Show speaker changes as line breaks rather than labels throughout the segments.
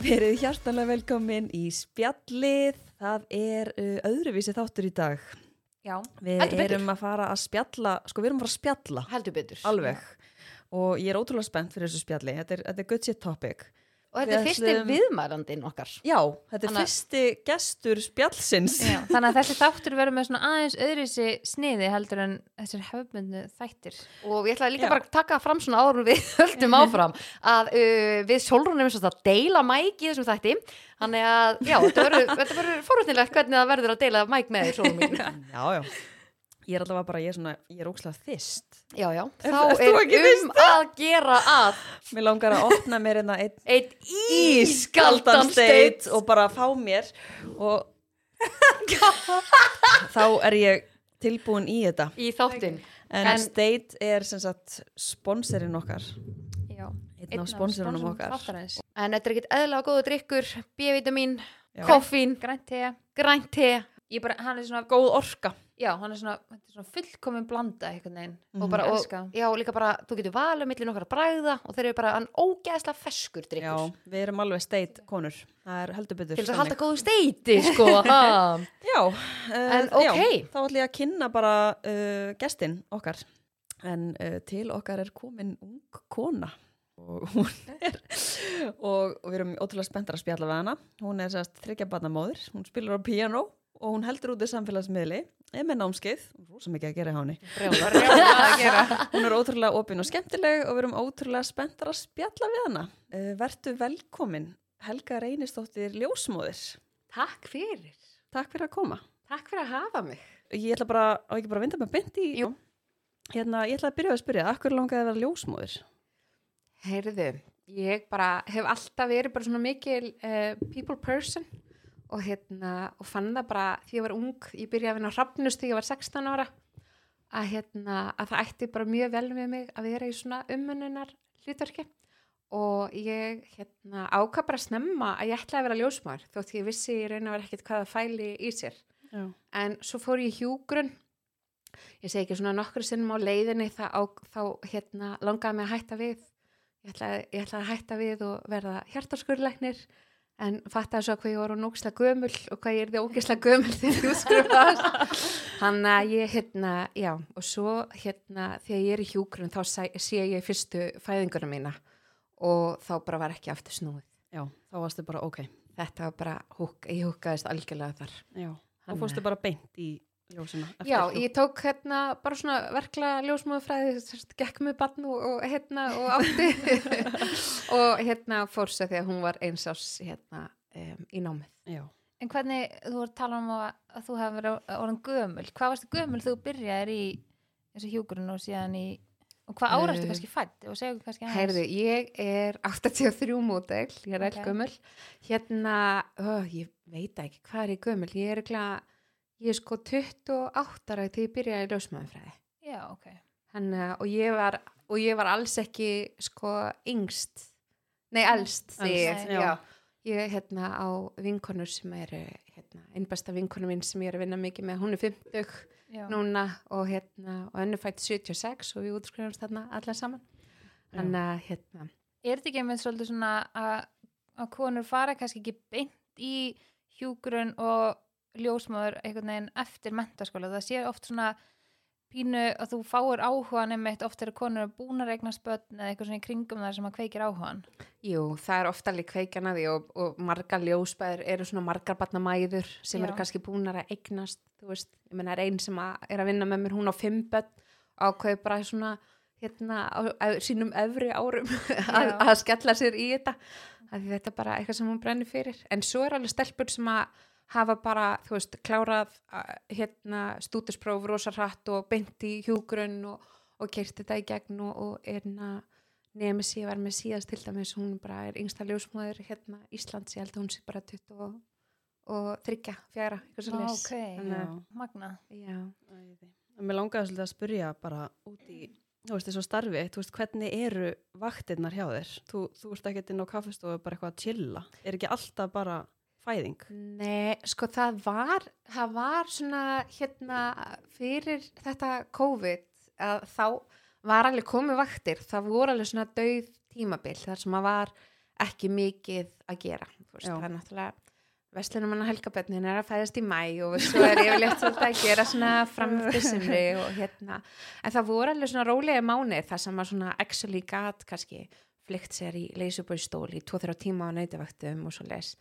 Verið hjartanlega velkomin í spjallið. Það er uh, öðruvísi þáttur í dag.
Já,
Við
Heldur betur.
erum að fara að spjalla, sko við erum að fara að spjalla,
heldur betur.
alveg. Og ég er ótrúlega spennt fyrir þessu spjalli. Þetta er, þetta er good shit topic.
Og þetta er fyrsti viðmærandinn okkar.
Já, þetta er
Þannig að-
fyrsti gestur spjallsins.
Já, þannig að þessi þáttur verður með svona aðeins öðruvísi sniði heldur en þessir hefðbundu þættir.
Og ég ætlaði líka
Já.
bara að taka fram svona en við höldum áfram að uh, við Solrún erum svona að deila mæk í þessum þætti. Þannig að, já, þetta verður- forutnilegt hvernig það verður að deila mæk með þér.
Já, já. Ég er allavega bara, ég er svona, ég er ókslega þist.
Já, já,
Ert-
þá er
ekki
um að gera að
Mér langar að opna mér hérna einn
eitt
ískaldan steit
steit
og bara fá mér og þá er ég tilbúin í þetta.
í þáttin.
En,
En-
State er sem sagt sponsorinn okkar
Já,
einn af sponsorunum okkar
þáttarins.
En þetta er ekkit eðla góða drikkur, B-vitamin, koffín,
Grænt te.
grænt te.
Ég bara, hann er svona,
góð orka
já, hann er svona, er svona fullkomin blanda
bara,
Ég
og,
elska.
já, líka bara, þú getur valið millir nokkar að bræða og þeir eru bara hann ógeðslega feskur
Já,
drikkur
við erum alveg State konur. Það er heldur betur
til þess að halda góðu steiti, sko.
Já, uh,
En
já,
ókei.
þá ætlum ég að kynna bara uh, gestin okkar. En uh, til okkar er komin ung kona. Og hún er og, og við erum ótrúlega spenntar að spjalla við hana. Hún er sérst þryggja barnamóður hún spilar á piano og hún heldur út í samfélagsmiðli er með námskeið, rosa mikið að gera hjá henni.
Brjála,
Rjóma að gera.
hún er ótrúlega opinn og skemmtileg og við erum ótrúlega spenntar að spjalla við hana. Uh, Vertu velkomin Helga Reynistóttir Ljósmóðir.
Takk fyrir.
Takk fyrir að koma.
Takk fyrir að hafa mig.
Ég ætla bara, á ekki bara að vinda með
Jú.
Hérna, ég ætla að byrja að spyrja Akkur langaði að vera ljósmóðir?
Heyrðu, ég bara hef alltaf verið bara svona mikil uh, people person og hérna, og fann það bara því ég var ung, ég byrjaði að vinna á hrafnust því ég var 16 ára að hérna, að það ætti bara mjög vel með mig að vera í svona umönnunar hlutverki og ég hérna ákvað bara snemma að ég ætlaði að vera ljósmár þótt ég vissi í raun að vera ekkert hvað að fæli í sér.
Já.
en svo fór ég hjúgrun ég segi ekki svona nokkru sinnum á leiðinni þá, á, þá hérna, langaði mig að hætta við. Ég ætlaði, ég ætlaði að hætta við og verða hjartaskurleiknir en fattaði svo hvað ég var ógislega gömul og hvað ég er því ógislega gömul þegar þú skrifast hann að ég hérna, já og svo hérna þegar ég er í hjúgrun þá sé, sé ég fyrstu fæðinguna mína og þá bara var ekki aftur snúið.
Já, þá varstu bara ok.
Þetta var bara, húk, ég húkaðist algjörlega þar.
Já, þá fórstu bara beint í
Já,
þú-
ég tók hérna bara svona verkla ljósmóðufræði, sérst, gekk með barn og, og hérna og átti og hérna fór svo þegar hún var eins ás hérna um, í námið.
Já.
En hvernig, þú voru að tala um að, að þú hefur verið orðin gömul. Hvað varstu gömul þú byrjaðir í þessu hjúkurinn og síðan í, og hvað árastu
Eh,
kannski fætt og segju kannski aðeins.
Heyrðu, ég er 83 módel, ég er
Ok.
okay. gömul. Hérna, ó, ég veit ekki hvað er ég gömul, ég er ekki ég er sko 28 ára þegar ég byrjaði í ljósmóðufræði.
Já, ok.
Hanna, og, ég var, og ég var alls ekki sko yngst nei, elst
elst, já.
já. ég hérna á vinkonur sem eru hérna, einbesta vinkonu mín sem ég er að vinna mikið með hún er 50
Já.
núna og hérna og henni fætt 76 og við útskrifumst þarna allar saman þannig að hérna
Er þetta ekki með svolítið svona að, að konur fara kannski ekki beint í hjúkurinn og ljósmáður einhvern veginn eftir mentaskóla? Það sé oft svona pínu að þú fáir áhugan einmitt oft eru konur búnar eignast börn eða eitthvað svona í kringum þar sem að kveikir áhugan.
Jú, það er ofta alveg kveikan að því og, og margar ljósbæður eru svona margar barnamæður sem
Já.
eru kannski búnar að eignast, þú veist, ég menna er einn sem að, er að vinna með mér, hún á fimm börn ákveði bara svona hérna á, á sínum öfri árum að, að skella sér í þetta að þetta er bara eitthvað sem hún brennir fyrir en svo er alveg stelpur sem að hafa bara, þú veist, klárað að, hérna stúdispróf rosa hratt og beint í hjúgrunn og, og kert þetta í gegn og, og er hérna nefnir sig var með síðast til dæmis hún bara er yngsta ljósmóður hérna Íslands, ég held að hún sé bara 20 og, og þryggja, fjara eitthvað svo les
ok,
Já.
magna.
já.
Mér langaði svolítið að spyrja bara út í, þú veist, þessu starfi, þú veist, hvernig eru vaktirnar hjá þér? Þú, þú ert ekkert inn á kaffistofu bara eitthvað að chilla. Er ekki alltaf bara fæðing?
Nei, sko það var það var svona hérna fyrir þetta COVID að þá var alveg komið vaktir, það voru alveg svona dauð tímabil þar sem að var ekki mikið að gera það er náttúrulega Vestlunum hann helgabönnin er að fæðast í mæ og svo er yfirleitt svolítið að gera svona fram eftir simri og hérna. En það voru alveg svona rólega mánuð þar sem að svona actually gat kannski flykt sér í leysubóistól í 2-3 tíma á neytavaktum og svo les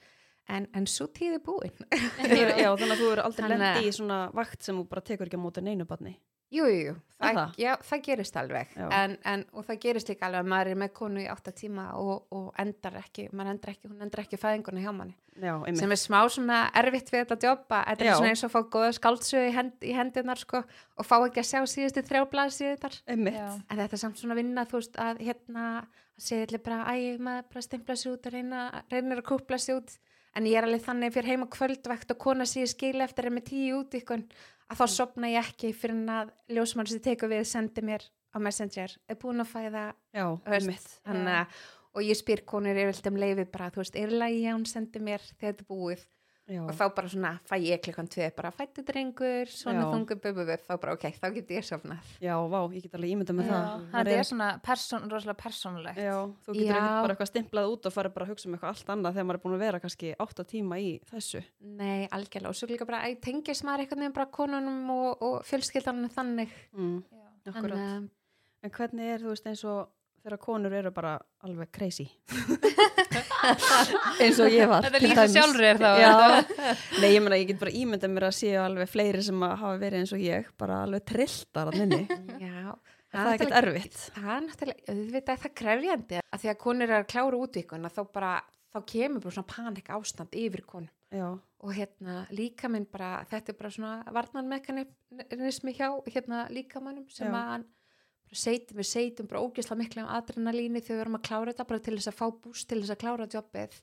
en, en svo tíði búin
Þú- Já, þannig að þú eru aldrei
Þannig að-
lendi í svona vakt sem þú bara tekur ekki á móti neinu barni.
Jú, jú, það,
það?
já, það gerist alveg
Já.
en, en, og það gerist líka alveg að maður er með konu í 8 tíma og, og endar ekki, maður endar ekki, hún endar ekki fæðinguna hjá manni
Já, einmitt.
sem er smá svona erfitt við þetta jobba þetta
Já.
er svona eins og að fá góða skáldsögu í, hend, í hendunar sko og fá ekki að sjá síðustu þrjáblaði síðutar
Einmitt.
Já.
en þetta er samt svona vinna þú veist að hérna að segja bara æ, maður bara stimpla sig út að reyna, reynir að kúpla sig út en ég er alveg þannig fyrir heima kvöldvægt og kona sér skil eftir er með tíu út ykkur að þá sopna ég ekki fyrir að ljósmann sem tekur við sendi mér á Messenger. Er búin að fæða
Já,
þannig að og ég spyr konur yfirleitt um leiði bara þú veist, er lægi að hún sendi mér þegar þetta er búið
Já.
og þá bara svona fæ ég klukkan tvið bara fættu drengur, svona
Já.
þungu bububu þá bara ok, þá get ég sofnað
Já, vá, ég get alveg ímyndað með
Já,
það.
þetta er svona person, rosalega persónulegt
Já, þú getur
Já.
ekkert bara eitthvað stimplað út og farið bara að hugsa um eitthvað allt annað þegar maður er búin að vera kannski 8 tíma í þessu.
Nei, algjörlega, og svo líka bara að tengis maður einhvern veginn bara konunum og, og fjölskyldanum þannig
Mm,
Já.
akkurat.
en,
En hvernig er, þú veist, eins og þegar konur eru bara alveg crazy? eins og ég var.
Þetta
dæmis.
sjálfur þá,
Já, nei, ég meina, ég get bara ímyndað mér að séu alveg fleiri sem að hafa verið eins og ég, bara alveg trilltar að minni.
já,
það er ekkert erfitt.
Það er náttúrulega, auðvitað er það krefjandi að því að konur er að klára útvíkun þá bara, þá kemur bara svona panik ástand yfir konum
Já,
og hérna líkaminn bara, þetta er bara svona varnanmekanismi hjá hérna líkamannum sem
Já.
að seitum, við seitum bara ógeðslega miklu um adrenalíni þegar við erum að klára þetta bara til þess að fá búst til þess að klára jobbið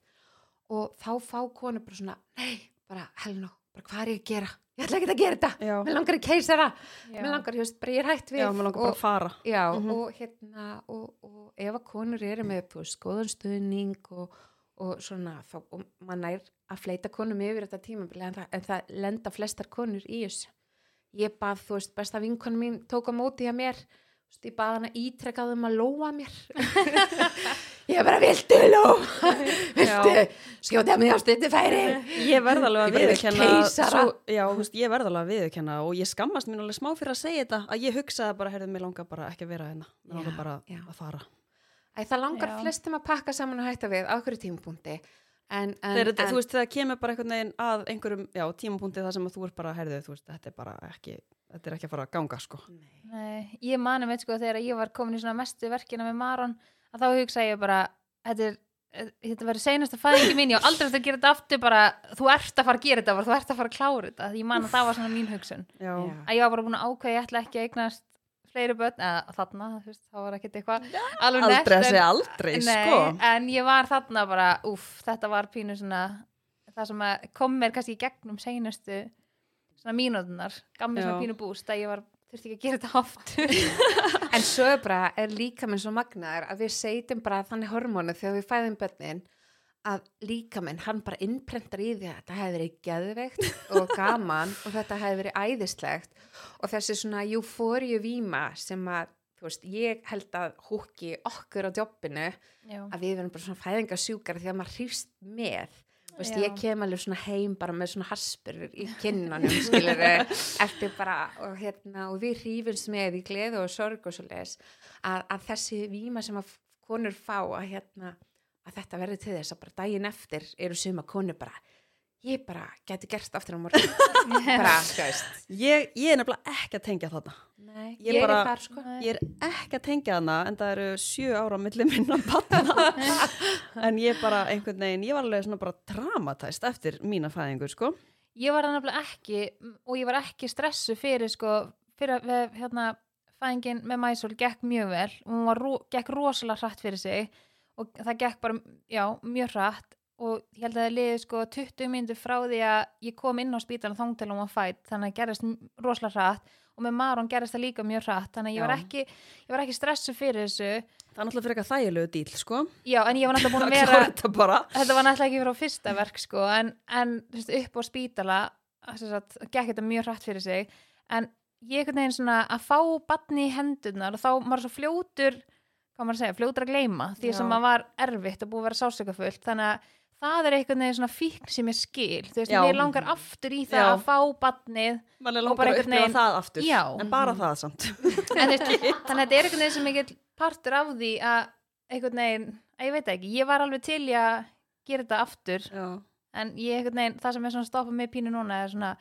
og þá fá konu bara svona, nei, bara helno, bara hvað er ég að gera? Ég ætla ekki að gera þetta, mér langar í keisara,
Já.
mér langar, veist, bara ég er hætt við
já, maður langar bara
og,
að fara.
Já,
Mhm.
og hérna og, og ef að konur eru með þú veist, góðan stuðning og, og svona, þá, og mann er að fleita konum yfir þetta tímabili en það, en það lenda flestar konur í þessu ég bað, þú veist, besta vinkonu mín tók á móti hjá mér þú veist, ég bað hana ítrekkaðum að lóa mér. Ég bara, viltu lóa viltu skjóta mig á stundi færi
Ég verð alveg
Ég
að svo, Já, þú veist, ég verð alveg að viðurkenna og ég skammast mér alveg smá fyrir að segja þetta að ég hugsaði bara, heyrðu, mér langar bara ekki að vera hérna. Mér langar bara
já.
að fara.
Æ, það langar
Já.
flestum að pakka saman og hætta við á hverju tímapunkti. En, en,
þetta-
en
þú veist, þegar kemur bara einhvern veginn að einhverjum, tímapunkti þar sem að þú er bara, heyrðu, þú veist, þetta er bara ekki þetta er ekki að fara að ganga, sko.
Nei.
Nei, ég mani veit sko þegar ég var komin í svona mestu verkina með Maron að þá hugsa ég bara þetta er þetta verður seinasta fæðingi mín, ég á aldrei eftir að gera þetta aftur bara, þú ert að fara að gera þetta bara, þú ert að fara að klára þetta, ég man að það var svona mín hugsun.
Já,
að ég var bara búin að ákveða, ég ætla ekki að eignast fleiri börn, eða þarna veist, þá var ekkert eitthvað alveg
aldrei
nett,
að
en-
segja aldrei,
Nei,
sko.
en ég var þarna bara, úff, þetta var pínu svona það sem að kom mér kannski í gegnum seinustu svona mínútunar, gaf mér svona pínu búst að ég var, þurfti ekki að gera þetta aftur
En svo er bara, er líka minn svo magnaður að við seitum bara þannig hormónu þegar við fæðum börnin að líka minn, hann bara innprentar í því að þetta hefði verið geðveikt og gaman og þetta hefði verið æðislegt. Og þessi svona eufóriu víma sem að, þú veist, ég held að húki okkur á
Já,
að við verum bara svona fæðingasjúkar því að maður hrýst með veist, ég kem alveg svona heim bara með svona haspur í kinnanum, skilur eftir bara, og hérna, og við hrífumst með í gleðu og sorg og svo leis, að, að þessi víma sem að konur fá að hérna, að þetta verði til þess að bara daginn eftir eru suma konur bara, ég bara geti gert aftur á morgun, bara,
ég, ég er nefnilega ekki að tengja þarna.
Nei,
Ég
ég,
bara-
er þar, sko.
ég er ekki að tengja þarna en það eru sjö ára milli minna batna en ég bara einhvern veginn, ég var alveg svona bara dramatæst eftir mína fæðingu, sko.
Ég var nefnilega ekki og ég var ekki stressu fyrir sko, fyrir að við, hérna fæðingin með Mæsól gekk mjög vel. Og hún var, ro- gekk rosalega hratt fyrir sig og það gekk bara, já, mjög hratt og ég held að það liði sko 20 mínútur frá því að ég kom inn á spítalinn þóng til hún var fætt, þannig að gerist m- rosalega hratt. Og með Maron gerist það líka mjög hratt. Þannig að ég var ekki, ég var ekki stressu fyrir þessu.
Það er náttúrulega fyrir eitthvað þægilegu dýl, sko.
Já, en ég var náttúrulega búin að
Það
vera
þetta
var náttúrulega ekki frá fyrsta verk sko, en, en upp á spítala sagt, gekk þetta mjög hratt fyrir sig. En ég einhvern veginn svona að fá batni í hendurnar og þá maður er svo fljótur hvað maður að segja, fljótur að gleyma því
Já.
sem að var erfitt og búið að vera sásökafullt þannig að það er einhvern veginn svona fíkn sem ég skil, þú veist,
Já.
mér langar aftur í það
Já.
að fá badnið
mann er
Og
langar
bara
að
einhvern
upplifa
veginn-
það aftur
Já.
en bara það samt
en, þú veist, þannig að þetta er einhvern veginn sem ég get partur af því að einhvern veginn, að ég veit það ekki, ég var alveg til í að gera þetta aftur
já,
en ég einhvern veginn, það sem er svona stoppað mig pínu núna er svona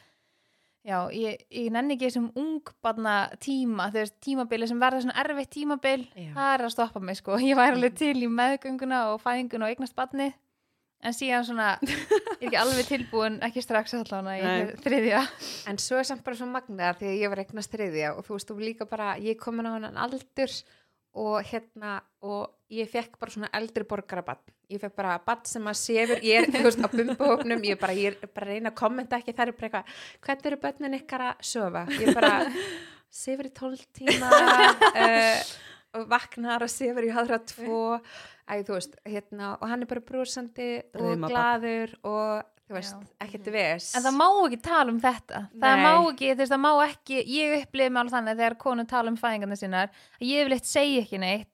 já, ég, ég nenni ekki þessum ungbarna tíma, þú veist, tímabili sem verða svona erfitt tímabil,
Já.
það er að stoppa mig sko, ég væri alveg til í meðgönguna og fæðinguna og eignast barni en síðan svona, ég er ekki alveg tilbúin ekki strax allavega, ég er þriðja
En svo er samt bara svo magnaðar því að ég var eignast þriðja og þú veist, þú líka bara, ég er komin á hennan aldur og hérna, og ég fekk bara svona eldri borgarabann. Ég fekk bara bann sem að sefur, ég er, þú veist, á bumbuhóknum, ég er bara, ég er bara að reyna að kommenta ekki, það er bara eitthvað, hvernig eru börnin ykkar að sofa? Ég er bara, sefur í tólf tíma, uh, og vaknar og sefur í hadra tvo, æ, þú veist, hérna, og hann er bara brúsandi og glaður og, þú veist, ekkert ves.
En það má ekki tala um þetta. Það má ekki, þú veist, það má ekki, ég upplifði mig alveg þannig að þegar konur tala um fæðingarna sínar, að ég vil eitt segja ekki neitt,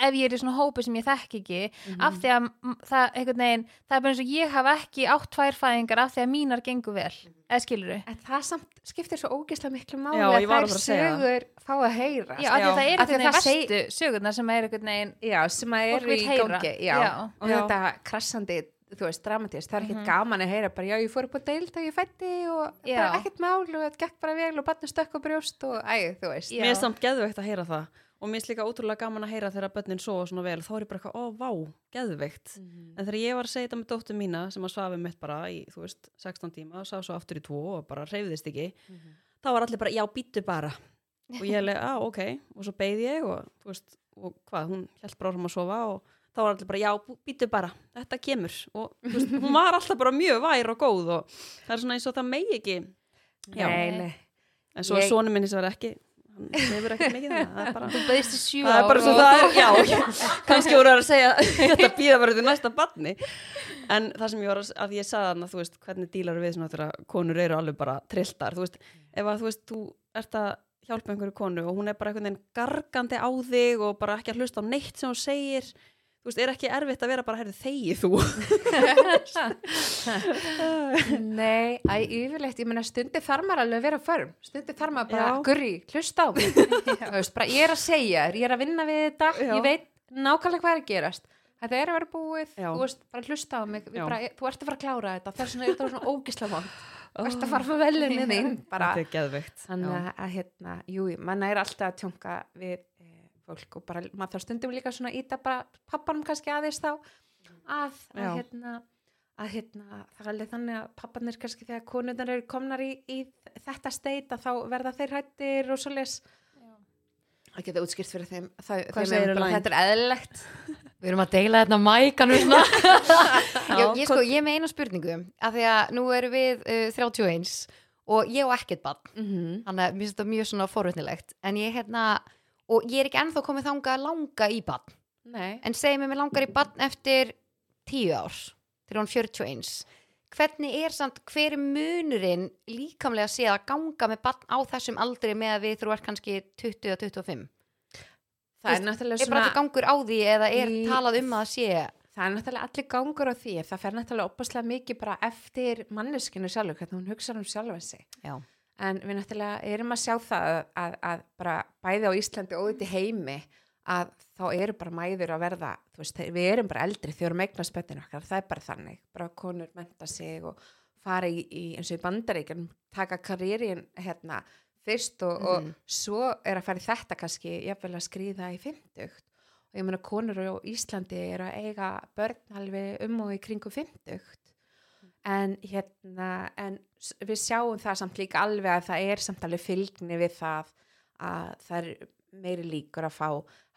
ef ég er í svona hópi sem ég þekk ekki, af því að mm, það, einhvern veginn, það er bara eins og ég hafa ekki átt tvær fæðingar af því að mínar gengur vel, eða skilur?
En það samt skiptir svo ógeðslega miklu máli
Já,
að þær
að
sögur fá að heyra.
Já, af því að það er
það seg-
verstu sögurnar sem er einhvern veginn,
Já, sem
vill
í gangi. Já.
Já.
Og
Já.
þetta krassandi, þú veist, dramatist, það er ekkert
Mhm.
gaman að heyra bara, já, ég fór upp á deild og ég fætti og
Já.
bara ekkert mál og þetta gekk bara vel og barnið stökk á brjóst og æ, þú veist.
Já.
mér er samt geðveikt að heyra það og mér er líka ótrúlega gaman að heyra þegar börnin sofa svona vel. Þá er ég bara eitthvað, ó, vá, geðveikt.
Mhm.
en þegar ég var að segja þetta með dóttur mína sem að svafi mitt bara í, þú veist, 16 tíma og sá svo aftur í tvo og bara reyfðist ekki
Mhm.
þá var allir bara, já, býttu bara. Og ég hefði, á, ok, og svo beigði ég og, þú veist, og hvað, hún held bara áfram að sofa og þá var allir bara, já, býttu bara þetta kemur. Og þú veist, hún var alltaf bara mjög vær og góð og það er svona eins og það megi ekki. Já,
Nei, nei.
en svo
Ég-
hann hefur ekki mikið þannig, það er bara það er bara svo það er, já, kannski voru að segja þetta býða bara til næsta barni. En það sem ég var að, að ég sagði hann að þú veist, hvernig dílar við svona þegar konur eru alveg bara trilltar, þú veist, ef að þú veist, þú ert að hjálpa einhverju konu og hún er bara einhvern veginn gargandi á þig og bara ekki að hlusta á neitt sem hún segir þú veist, er ekki erfitt að vera bara, heyrðu, þegi þú?
Nei, æ, yfirleitt, ég meina stundi þarf maður alveg að vera förm, stundi þarf maður bara, gurri, hlusta á mig, Þú veist, bara, ég er að segja, þér, ég er að vinna við þetta,
Já.
ég veit nákvæmlega hvað er að gerast, þetta er að vera búið,
Já.
þú veist, bara hlusta á mig, bara, þú ert að fara að klára þetta, vegna er þetta svona ógislega vond, þú ert að fara að fá velinni þín, bara,
þetta er geðveikt
þannig að, að, hérna, jú, mann er alltaf að tjónka við fólk og bara, maður þarf stundum líka svona íta bara pappanum kannski aðeins þá, að, að hérna, að hérna, það er alveg þannig að pappanir kannski þegar konundar eru komnar í, í þetta steita þá verða þeir hættir og svo les það geta útskýrt fyrir þeim það,
Hvað
þeim er bara, þetta er eðlilegt.
Við erum að deila þetta svona.
Já,
ég, ég, sko, ég með eina spurningu af því að nú erum við uh, 31 og ég á ekkert bann
mm -hmm.
þannig að mér finnst þetta mjög svona forvitnilegt. En ég hérna og ég er ekki ennþá komið þangað að langa í bann
Nei,
en segjum mér mér langar í bann eftir 10 árs til hún 41 hvernig er samt, hver er munurinn líkamlega að sé að ganga með bann á þessum aldri með að við þú ert kannski 20 og 25
það er náttúrulega
er bara gangur á því eða er talað um að sé
það er náttúrulega allir gangur á því það fer náttúrulega opaslega mikið bara eftir manneskinu sjálfur, hvernig hún hugsa um sjálfa sig.
Já.
En við náttúrulega erum að sjá það að, að, bara bæði á Íslandi og út í heimi að þá eru bara mæður að verða veist, við erum bara eldri þegar við eignar spöttinu okkar, það er bara þannig. Bara konur menta sig og fara í, í eins og í bandaríkjum taka karriérin hérna fyrst og, og
Mhm.
svo er að fara í þetta kannski jafnvel að skrýða í fimmtugt. Og ég meina konur á Íslandi eru að eiga börn alveg um og í kringu fimmtugt en hérna en við sjáum það samt líka alveg að það er samt alveg fylgni við það að það er meiri líkur að fá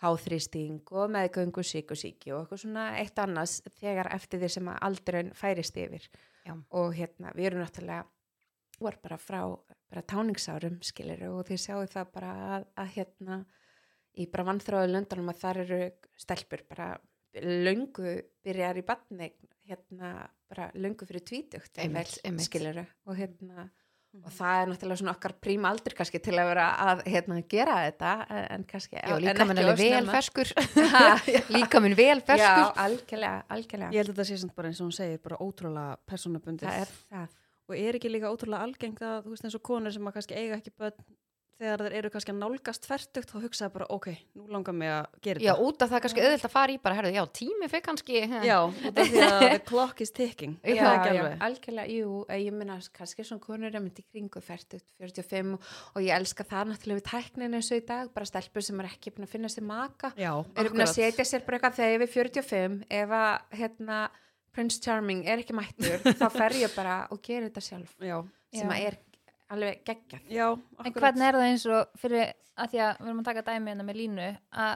háþrýsting og meðgöngu síkusíki og eitthvað svona eitt annars þegar eftir því sem að aldrun færist yfir
Já.
og hérna við erum náttúrulega voru bara frá bara táningsárum skilir og þið sjáu það bara að, að hérna í bara vannþráðu löndunum að þar eru stelpur bara löngu byrjar í batni hérna bara löngu fyrir tvítugt
Einmitt, einmitt.
skilur og hérna og það er náttúrulega svona okkar príma aldur kannski til að vera að hérna, gera þetta en, en kannski
Já,
en
líka minn vel ferskur.
Já.
Líka minn vel
Já,
ferskur.
algjörlega, algjörlega.
Ég held að þetta sé samt bara eins og hún segir, bara ótrúlega persónabundið.
það er það.
Og er ekki líka ótrúlega algengt að, þú veist, eins og konur sem að kannski eiga ekki börn, þegar þeir eru kannski að nálgast færtugt, þá hugsaði bara, ok, nú langar mig að gera
Já,
þetta.
út af það er kannski auðvilt að fara í bara, herðu, já, tími fyrir kannski
Já, út af því að the clock is ticking.
Já,
er
já, algjörlega, jú, eh, ég minna kannski svona konur er myndi kringu 40, 45 og, og ég elska það náttúrulega við tækninu eins og í dag, bara stelpur sem er ekki búin að finna sér maka,
Já,
eru búin að setja sér bara eitthvað þegar er 45, ef að hérna, Prince Charming er ekki mættur, þá fer ég bara og gerir þetta sjálf,
Já,
sem
Já.
að er alveg geggjað.
já,
En hvernig er það eins og fyrir að því að við erum að taka dæmi hérna með línu að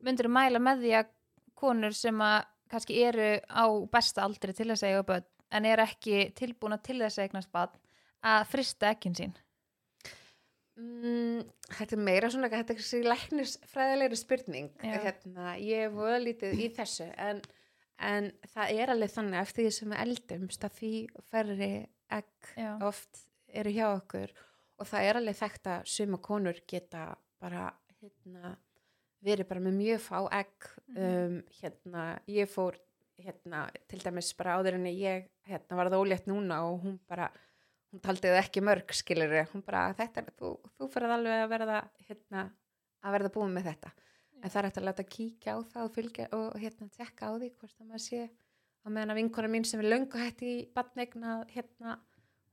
myndir þú mæla með því að konur sem að kannski eru á besta aldri til að eiga börn en er ekki tilbúna til þess að eignast börn að frista ekkin sín
Mm, þetta er meira svona, þetta er þessi læknisfræðilegri spurning hérna, ég er voða lítið í þessu en, en það er alveg þannig eftir því sem við eldumst að því færri egg
Já.
oft eru hjá okkur og það er alveg þekkt að suma konur geta bara hérna, verið bara með mjög fá egg. Um, hérna, ég fór hérna, til dæmis bara áður en ég hérna, var það ólétt núna og hún bara hún taldi það ekki mörg skilur hún bara, þetta er, þú, þú fyrir alveg að verða hérna, að verða búin með þetta. En það er eftir að láta kíkja á það og fylgja og hérna tekka á því hvort að maður sé á meðan að vinkona mín sem er löngu hætti í badnegna hérna,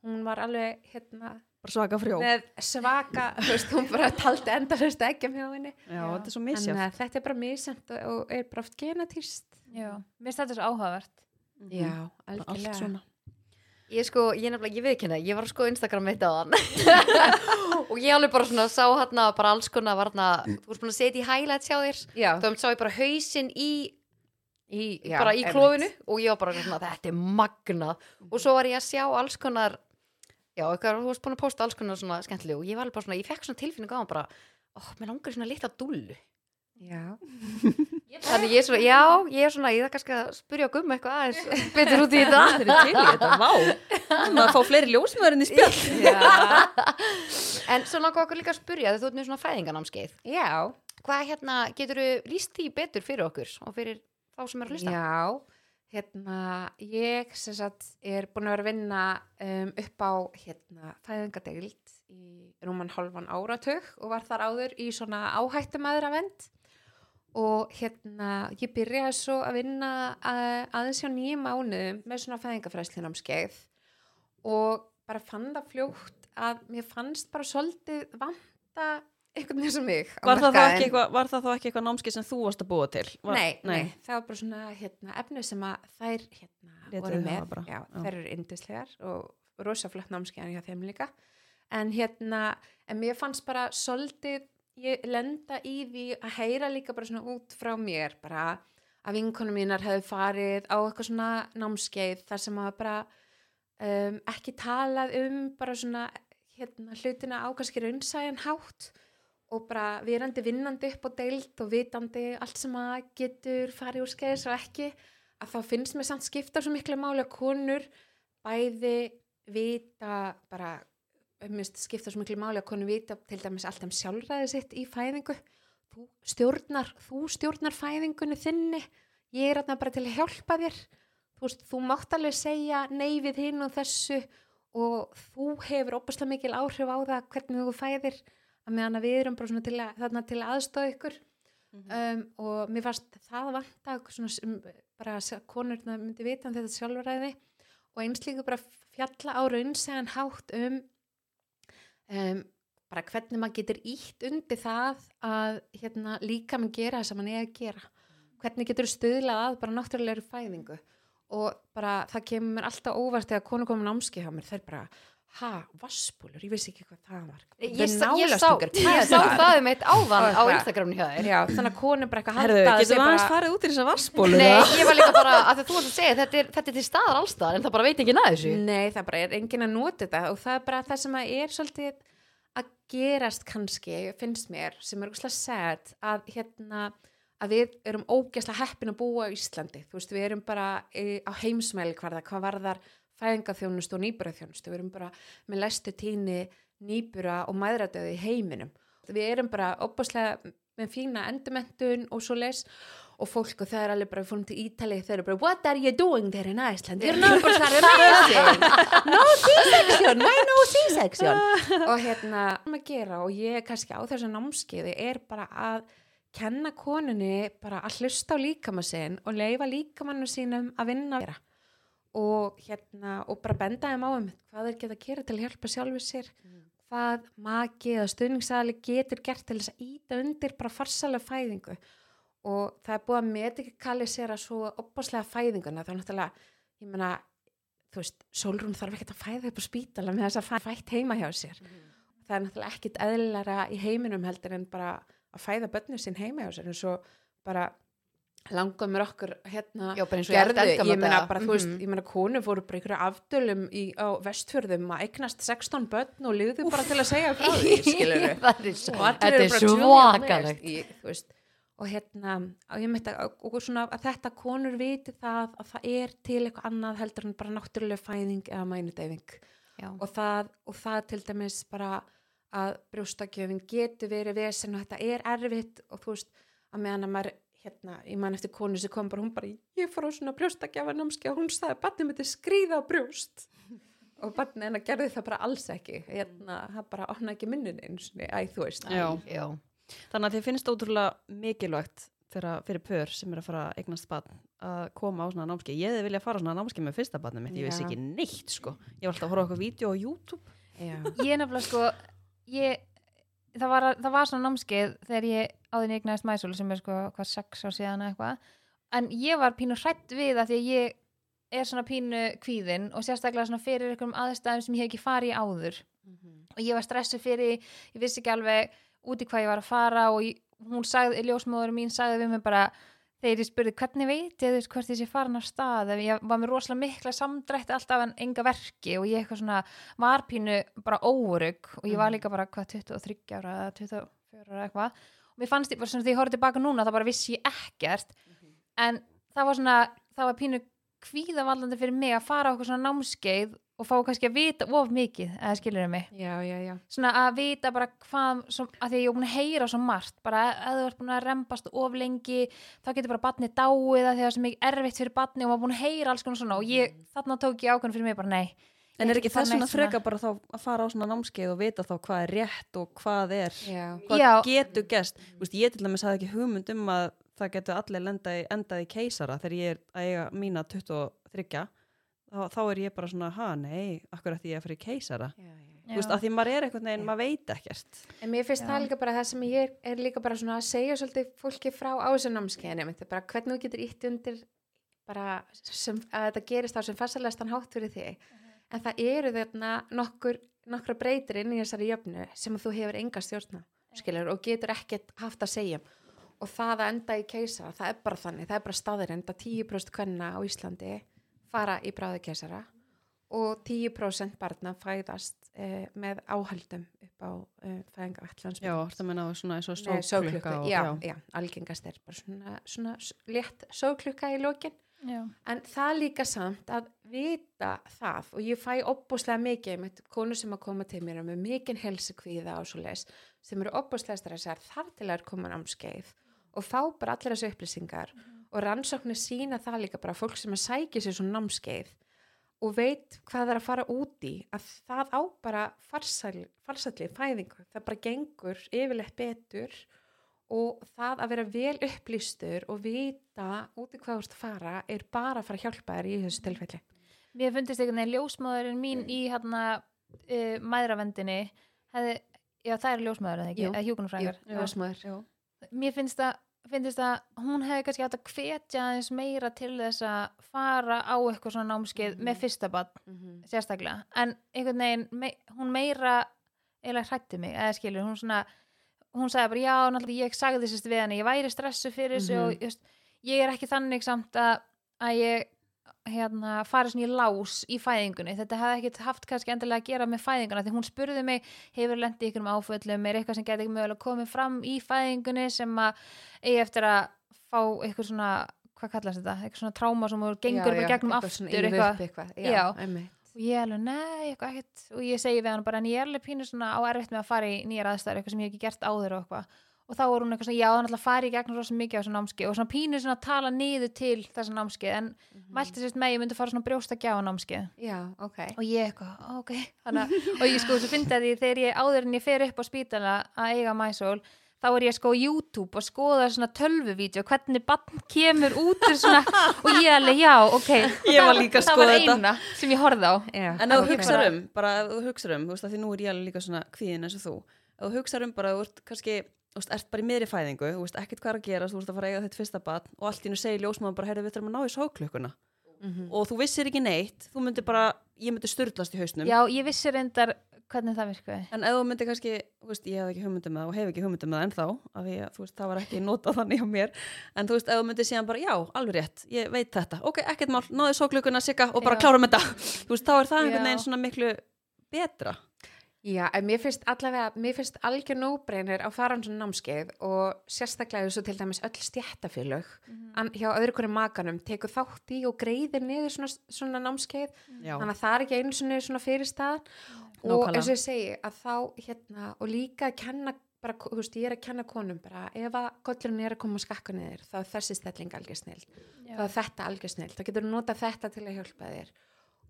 hún var alveg hérna
bara svaka frjó.
með svaka, veist, hún bara taldi endalust ekki hjá henni.
Já,
Já.
þetta er svo
en
misjátt.
uh, þetta er bara misjönd og, og er bara oft genatýrst
Já, mér finnst þetta svo áhugavert.
Já,
Allt
algjörlega.
svona.
Ég sko, ég nefnilega, ég veit ekki henni, ég var að sko Instagram mitt á hann og ég alveg bara svona sá hérna bara alls konar var hérna, þú veist búin að setja í highlights hjá þér.
Já,
þá sá ég bara hausinn í,
í, já,
bara í klófinu. Og ég var bara svona, þetta er magnað. Og svo var ég að sjá alls konar já, eitthvað, þú veist búin að posta alls konar svona skemmtilegu. Og ég var alveg bara svona, ég fekk svona tilfinningu á hann bara, ó, mér langar svona litla dúllu.
Já,
þannig ég er svona, já, ég er svona ég það kannski að spyrja gumma eitthvað aðeins betur út í þetta.
Það er til í þetta, vá. Að fá fleiri ljósmöðurinn í spjall.
já,
en svo langar okkur líka að spyrja þegar þú ert með svona fæðinganámskeið
já.
hvað hérna, getur þú líst því betur fyrir okkur og fyrir þá sem er að hlusta?
Já, hérna, ég sem sagt er búin að vera að vinna um, upp á hérna, fæðingadeild í rúman hálfan áratug og var þar áður í svona áhættumæðra vend og hérna, ég byrjaði svo að vinna að, aðeins hjá nýjum mánuðum með svona fæðingafræslinámskeið og bara fann það fljótt að mér fannst bara svolítið vanta einhvern veginn sem mig
Var það, eitthvað, var það þá ekki eitthvað námski sem þú varst að búa til? Var,
Nei, nei, það var bara svona hérna, efni sem að þær hérna, voru
hafa
með, já, þær eru yndislegar og rosa flott námskeiðan hjá þeim líka. En hérna, en mér fannst bara svolítið, ég lenda í því að heyra líka bara svona út frá mér bara að vinkonum mínar hefði farið á eitthvað svona námskeið þar sem að bara um, ekki talað um bara svona hérna, hlutina á kannski raunsæjan hátt og bara verandi vinnandi upp á deild og vitandi allt sem að getur farið úr skeiðis og ekki að þá finnst mér samt skipta svo miklu máli að konur bæði vita bara minnst skipta svo miklu máli að konur vita til dæmis allt um sjálfræði sitt í fæðingu. Þú stjórnar, þú stjórnar fæðingunni þinni ég er þarna bara til að hjálpa þér. Þú, þú mátt alveg segja nei við hinn og þessu og þú hefur opaslega mikil áhrif á það hvernig þú fæðir að meðan að við erum bara svona til að, þarna til að aðstóða ykkur. Um, og mér fannst það vanta svona, sem, bara að konurna myndi vita um þetta sjálfuræði og eins líka bara fjalla á raunsæðan hátt um, um bara hvernig maður getur ítt undir það að hérna, líka maður gera það sem maður er að gera. Hvernig getur stuðlað að bara náttúrulegur fæðingu? Og bara það kemur mér alltaf óvart þegar konu komið námski hjá mér. Þær bara, ha, vassbúlur, ég vissi ekki hvað það var.
Ég, ég sá, ég sá það um eitt áðan
Og
á. Instagraminu hjá þér.
Þannig að konu bara eitthvað halda
við aðeins
bara-
farið út í þessa vassbólu?
Nei, ég var líka bara, að þú ert að segja þetta er, þetta er til staðar allstaðar en það bara veit ekki að þessu.
Nei, það bara er enginn að nota þetta og það er bara það sem að er svolítið að gerast kannski, finnst mér, sem er úrslega sad að hérna að við erum ógeðslega heppin að búa á Íslandi. Þú veist, við erum bara e, á heimsmæli hvarða, hvað varðar fæðingaþjónustu og nýburaþjónustu, við erum bara með lestu tíni nýbura og mæðradöði í heiminum. Við erum bara opaslega með fína endurmentun og svo les og fólk og það er alveg bara, við fórum til Ítali þeir eru bara, what are you doing there in Iceland? You're not bara það amazing no C-section, why no C-section og hérna, maður að gera? Og ég kannski á þessu námskeiði er bara að kenna konunni bara að hlusta á líkama sinn og leifa líkamannu sínum að vinna. Og hérna og bara benda þeim á um hvað þeir geta að gera til að hjálpa sjálfur sér hvað maki eða stuðningsaðali getur gert til þess að íta undir bara farsalega fæðingu. Og það er búið að medikalisera svo opaslega fæðinguna er náttúrulega, ég meina þú veist, Solrún þarf ekki að fæða upp á spítala með þess að fæ- fætt heima hjá sér. Það er náttúrulega ekkit eðlilega í heiminum heldur en bara að fæða bönnu sín heima hjá sér en svo bara langar mér okkur hérna
Já, og ég
ég meina bara, þú veist,
Mhm.
ég meina konur fóru bara einhverju afdölum í, á vestfjörðum að eignast 16 börn og liðu bara til að segja frá því, skilur
svo-
og allir eru
er
bara veist. og hérna, og ég myndi að, að þetta konur viti það að það er til eitthvað annað heldur en bara náttúrulega fæðing eða mænudeyfing. Og það, og það til dæmis bara að brjóstakjöfin getur verið vesen og þetta er erfitt og þú veist, að meðan að maður hérna, ég man eftir konu sem kom bara, hún bara ég fór á svona brjóstakjafanámski og hún sagði að barnið myndi skríða á brjóst og barnið hennar gerði það bara alls ekki hérna, það bara opna ekki minnin eins og æ, þú veist
Já.
Já.
Þannig að þið finnst ótrúlega mikilvægt fyrir, fyrir pör sem er að fara að eignast barn að koma á svona námski. Ég hefði viljað fara á svona námski með fyrsta barnið mitt, ég vissi
Já.
ekki neitt sko. Ég var alltaf að horfa á eitthvað vídeo á YouTube.
Já.
ég er nefnilega sko ég, það, var, það var svona námskeið þegar ég áðin eignaðist mæsul sem er sko hvað sex ár síðan eitthvað. En ég var pínu hrætt við að því að ég er svona pínu kvíðin og sérstaklega svona fyrir einhverjum aðstæðum sem ég hef ekki farið áður. Og ég var stressuð fyrir, ég vissi ekki alveg út í hvað ég var að fara og ég, hún sagði, ljósmóður mín sagði við mig bara þegar ég spurði hvernig veit ég þú veist hvort ég sé farin af stað? Ef ég var með rosalega mikla samdrætti alltaf en enga verki og ég eitthvað svona var pínu bara órug og ég var líka bara hvað 23 ára eða 24 ára eitthvað mér fannst svona því ég horfði tilbaka núna þá bara vissi ég ekkert. En það var svona, það var pínu kvíðavallandi fyrir mig að fara á okkur svona námskeið og fá kannski að vita of mikið eða skilur mig?
Já, já, já.
Svona að vita bara hvað svo, að því að ég er búin að heyra svo margt bara að þú ert búin að rempast of lengi þá getur bara batni dáið að því að það er svo mikið erfitt fyrir batni og maður er búin að heyra alls konar svona og ég, þarna tók ég ákveðin fyrir mig bara nei
En
Ég
er ekki
fara
þess vegna freka bara þá að fara á svona námskeið og vita þá hvað er rétt og hvað er,
já,
hvað
Já.
getur veist, ég til dæmis hafði ekki hugmynd um að það getur allir í, endað í keisara þegar ég er að eiga mína 23. Þá, þá er ég bara svona, ha, nei, akkur ætti ég að fyrir keisara.
já, já.
Þú veist, að því maður er einhvern veginn, maður veit ekkert.
En mér finnst
Já.
það líka bara það sem ég er, er líka bara svona að segja svolítið fólki frá á þessu námskeiðinu, þetta er bara hvernig þú getur ítt undir bara sem, að þetta gerist á sem fastalæstan hátt fyrir þig. En það eru þarna nokkur, nokkra breytir inn í þessari jöfnu sem þú hefur enga stjórna, skilur, og getur ekkert haft að segja. um. Og það að enda í keisara, það er bara þannig, það er bara staðirind að 10% kvenna á Íslandi fara í bráði keisara og 10% barna fæðast eh, með áhaldum upp á eh, fæðingavætlands
Já, það menna svona og
Nei,
sóklukka.
já, já, algengast er bara svona, svona létt sóklukka í lokin
Já.
en það líka samt að vita það og ég fæ opbúslega mikið með konur sem að koma til mér með mikinn helsukvíða og svo les sem eru opbúslega stressar þar til að er koma námskeið og fá bara allir þessu upplýsingar og rannsóknir sína það líka bara fólk sem að sækja sér svona námskeið og veit hvað það er að fara út í að það á bara farsæl, farsælli fæðingu, það bara gengur yfirleitt betur og það að vera vel upplýstur og vita út í hvað þú ert að fara er bara að fara að hjálpa þér í þessu tilfelli
Mér fundist einhvern veginn ljósmaðurinn mín í hérna uh, mæðravendinni hefði, já það er ljósmaður eða ekki, eða.
Já.
Mér finnst að, finnst að hún hefði kannski átt að hvetja aðeins meira til þess að fara á eitthvað svona námskeið
Mhm.
með fyrsta bann
Mhm.
sérstaklega, en einhvern veginn me, hún meira eða hrætti mig, eða skilur, hún svona hún sagði bara, já, náttúrulega ég sagði þessist við henni, ég væri stressu fyrir þessu
Mhm.
og just, ég er ekki þannig samt að, að ég hérna, fari svona í lás í fæðingunni þetta hefði ekkert haft kannski endilega að gera með fæðinguna því hún spurði mig, hefur lendið ykkur áföllum, er eitthvað sem getur ekki mögulega komið fram í fæðingunni sem að eigi eftir að fá eitthvað svona hvað kallast þetta, eitthvað svona tráma sem gengur
Já,
bara
já,
gegnum
eitthvað
aftur eitthvað,
eitthvað.
Já. Og ég alveg, nei, eitthvað ekkert. Og ég segi við hann bara, en ég er alveg pínu svona á erfitt með að fara í nýjar aðstæður, eitthvað sem ég hef ekki gert áður og eitthvað. Og þá er hún eitthvað svona, já, er náttúrulega að fara í gegnum rosa mikið á þessu námski og svona pínu svona að tala niður til þessa námski en mælti sérst með, ég myndi fara svona brjósta gjá námski
Já, ok.
og ég eitthvað, "Ó, ok. Þannig, að- og ég sko, svo fyndi að því þegar ég áður en ég fer upp á spítala að eiga mæsól þá er ég sko á YouTube og skoða svona tölvuvídeó, hvernig bann kemur út svona, og ég alveg, já, ok
Ég var líka að
það
skoða
var
þetta.
eina sem ég horfði á
Já.
En ef þú
Ok.
hugsar um, bara ef þú hugsar um, þú veist að því nú er ég alveg líka svona kvíðin eins og þú, ef þú hugsar um bara, þú ert kannski, þú veist, ert bara í miðri fæðingu, þú veist, ekkert hvað er að gera, þú veist að fara að eiga þitt fyrsta batn og allt í nú segir ljósmaður bara, heyrðu, við þurfum að ná í sóklukkuna
Mhm.
og þú vissir ekki neitt, þú myndir bara, ég myndi styrlast í hausnum,
Já, ég vissi reyndar hvernig það virkaði?
En ef þú myndir kannski, þú veist, ég hef ekki hugmyndum og hef ekki hugmyndum með það ennþá, af því að þú veist, það var ekki notað þannig á mér, en þú veist, ef þú myndir síðan bara, já, alveg rétt, ég veit þetta, ok, ekkert mál, náðu sóklukkuna, sigga og bara
Já.
klárum þetta, þú veist, þá er það einhvern veginn svona miklu betra.
Já, en mér finnst allavega, mér finnst algjör nóbreinir að fara um svona námskeið og sérstaklega þessu til dæmis öll stjættafélög mm. hjá öðru hverju makanum tekur þátt í og greiðir niður svona, svona námskeið.
Já.
þannig að það er ekki einu svona, svona fyrir stað og eins og ég segi að þá hérna og líka að kenna bara, þú veist, ég er að kenna konum bara ef að gollurinn er að koma skakka niður þá er þessi stelling algjör snill þá er þetta algjör snill, þá getur þú nota þetta til að hjálpa þér.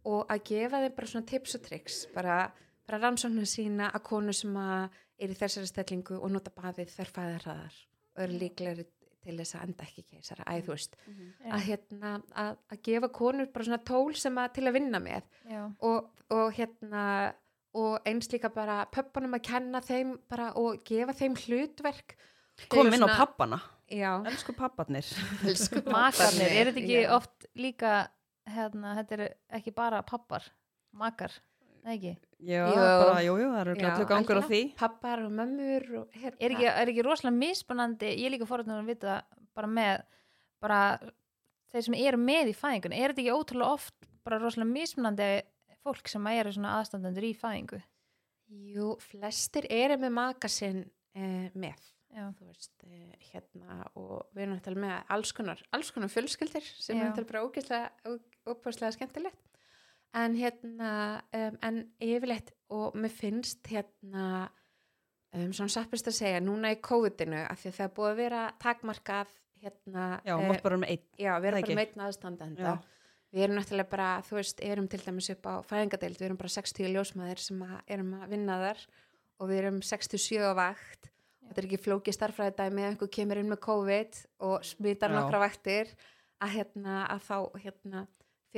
Og að gefa þeim bara svona tips og triks bara, bara rannsóknir sína að konu sem að er í þessari stellingu og nota baðið þær fæðarraðar og eru líklegri til þess að enda ekki keisara, æ þú veist að, hérna, að, að gefa konur bara svona tól sem að til að vinna með.
Já,
og, og hérna og eins líka bara pöppunum að kenna þeim bara og gefa þeim hlutverk.
Kom
Þeir
inn á pappana,
já,
elsku papparnir.
elsku
makarnir, er þetta ekki
Já.
oft líka hérna, þetta er ekki bara pappar makar, eða ekki
Já,
Jú.
bara, jú, jú, það eru glætlu gangur á því.
pappar og mömmur og hérna.
er ekki, er ekki rosalega mismunandi ég er líka forðan að vita bara með bara þeir sem eru með í fæðingun er þetta ekki ótrúlega oft bara rosalega mismunandi fólk sem eru svona aðstandendur í fæðingu
jú, flestir eru með maka sinn eh, með
já,
þú veist, eh, hérna og við erum náttúrulega með alls konar alls konar fjölskyldir sem
Já.
er bara ógeðslega ópáslega skemmtilegt en hérna um, en yfirleitt og mér finnst hérna um, svona sappist að segja núna í COVID-inu af því að það búið að vera takmarkað hérna
Já,
eh,
um
já, við erum
það
bara með einn aðstandenda
Já.
við erum náttúrulega bara, þú veist, erum til dæmis upp á fæðingadeild, við erum bara 60 ljósmaður sem að, erum að vinna þar og við erum 67 á vakt og þetta er ekki flóki starfræði dæmi ef einhver kemur inn með COVID og smitar
Já.
nokkra vaktir að hérna, að þá hérna,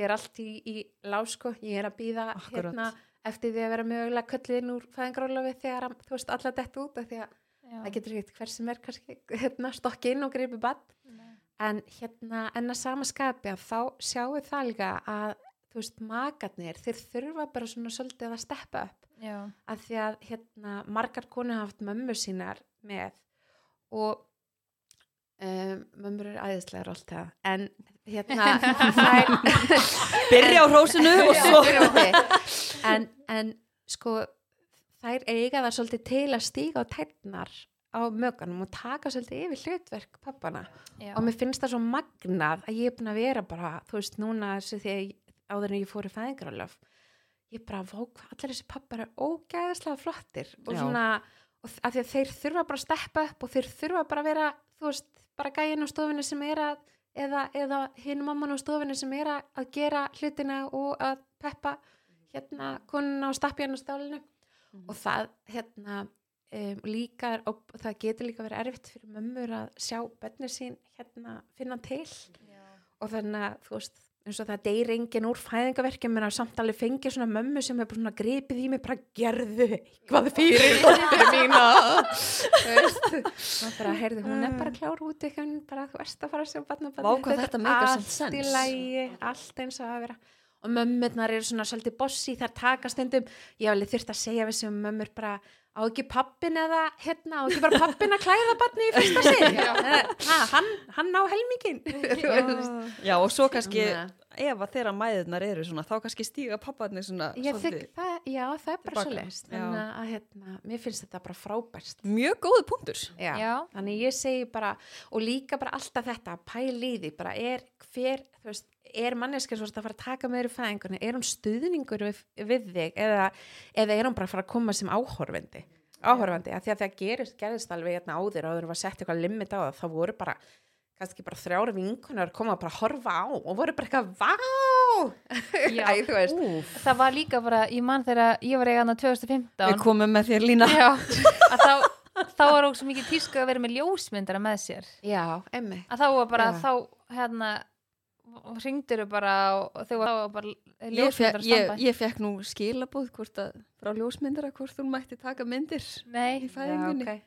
fyrir allt í, í lásko, ég er að býða hérna, eftir því að vera mögulega kölliðin úr fæðingarólafi þegar þú veist, alla dett út af því að
já.
það getur ekkert hver sem er kannski hérna, stokki inn og greipi bann en hérna en að sama skapi að þá sjáum við það líka að þú veist makarnir þeir þurfa bara svona svolítið að steppa upp.
Já,
að því að hérna margar hafa haft mömmur sínar með og um, mömmur eru æðislegar alltaf en hérna þær
Byrja á hrósinu og svo...
en, en sko þær eiga það svolítið til að stíga á tætnar á mögunum og taka svolítið yfir hlutverk pappana
já.
og mér finnst það svo magnað að ég er búin að vera bara, þú veist, núna þessu því að ég- áður en ég fór í fæðingarálöf ég bara, vá, hvað allir þessi pappar er ógæðislega flottir og
Já.
svona, og þ- af því að þeir þurfa bara að steppa upp og þeir þurfa bara að vera þú veist, bara gæin á stofinni sem er að eða, eða hinn mamman á stofinni sem er að, gera hlutina og að peppa hérna konuna á stálinu. Og það hérna um, líka er, og það getur líka verið erfitt fyrir mömmur að sjá bönnir sín hérna finna til. Og þannig að þú veist eins og það deyri enginn úr fæðingaverkjum en að samtali fengi svona mömmu sem hefur svona gripið í mig bara gerðu eitthvað fyrir dóttir mína. Og bara heyrðu hún er bara klár út eitthvað bara þú ert að fara að sjá barna
Vá, hvað þetta make a sense.
allt í lægi, allt eins og að vera. Og mömmurnar eru svona svolítið bossi þar taka stundum, ég hef alveg þurft að segja við sem mömmur bara á ekki pappin eða hérna, á ekki bara pappin að klæða barni í fyrsta sinn? Ha, hann, hann á helmingin
Já, og svo kannski. Ef að þeirra mæðunar eru svona, þá kannski stíga papparnir svona
þykk það, já, það er bara
tilbaka.
svo leist. Þannig að, hérna, mér finnst þetta bara frábærst.
Mjög góðu punktur.
Já.
Já.
Þannig ég segi bara, og líka bara alltaf þetta, pæli í því, bara er hver, þú veist, er manneskja svo að fara að taka með þér í fæðingunni, er hún stuðningur við, við þig eða, eða er hún bara að fara að koma sem áhorfandi? Áhorfandi, að því að það gerist, gerist alveg hérna áður, áður en var sett eitthvað limit á það, þá voru bara, kannski bara þrjára vinkunar koma bara að horfa á og voru bara eitthvað, vá!
Já.
Æ, þú veist,
Úf.
það var líka bara, ég man þegar ég var eigað 2015
Við komum með þér lína.
Já, að þá, þá var ógst mikið tísku að vera með ljósmyndara með sér
já, emmi.
að þá var bara,
Já.
þá hérna ringdur bara og þau var bara
Ég,
ljósmyndara
ég,
standa
ég fekk nú skilabóð hvort að frá ljósmyndara hvort hún mætti taka myndir
Nei,
í fæðingunni.
Já, ok.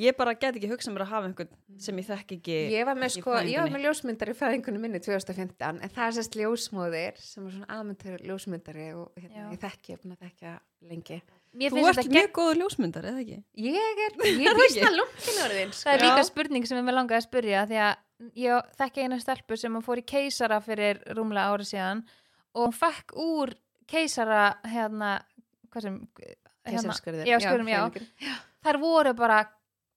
Ég bara get ekki hugsað mér að hafa einhvern sem ég þekk ekki.
Ég var með sko, ég var með ljósmyndari í fæðingunni minni 2015 en það er sérst ljósmóðir sem er svona aðmyndur ljósmyndari og hérna,
Já.
ég þekki, ég er búin að þekka lengi.
mér
Þú ert mjög
gegn
góður ljósmyndar, eða ekki?
Ég er, ég er vísna lumpin orðin sko.
Það er líka
Já.
spurning sem ég með langaði að spyrja því að ég þekki eina stelpu sem fór í keisara fyrir rúmlega ári síðan og hún fekk úr keisara hérna, hvað sem hérna, já, skurðum, já.
fæðingur.
þær voru bara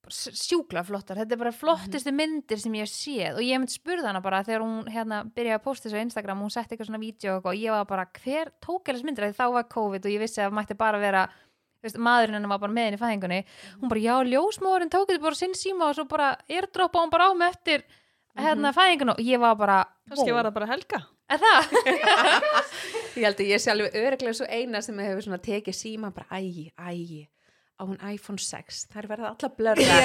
sjúkla flottar, þetta er bara
Mhm.
flottustu myndir sem ég hef séð og ég myndi spurða hana bara þegar hún hérna byrjaði að posta þessu á Instagram hún setti eitthvað svona vídeo og eitthvað og ég var bara hver tók eða myndir Af því þá var COVID og ég vissi að það mætti bara vera veist, maðurinn hennar var bara með henni í fæðingunni
Mhm.
hún bara já, ljósmóðurinn tók þetta bara sinn síma og svo bara airdroppa hún bara á mig eftir hérna fæðinguna og ég var bara
Mhm. Kannski var það bara Helga.
Er það?
Ég held að ég sé alveg öruglega svo eina sem hefur svona tekið síma bara ægi, ægi á hún iPhone 6, það er verið allar blörða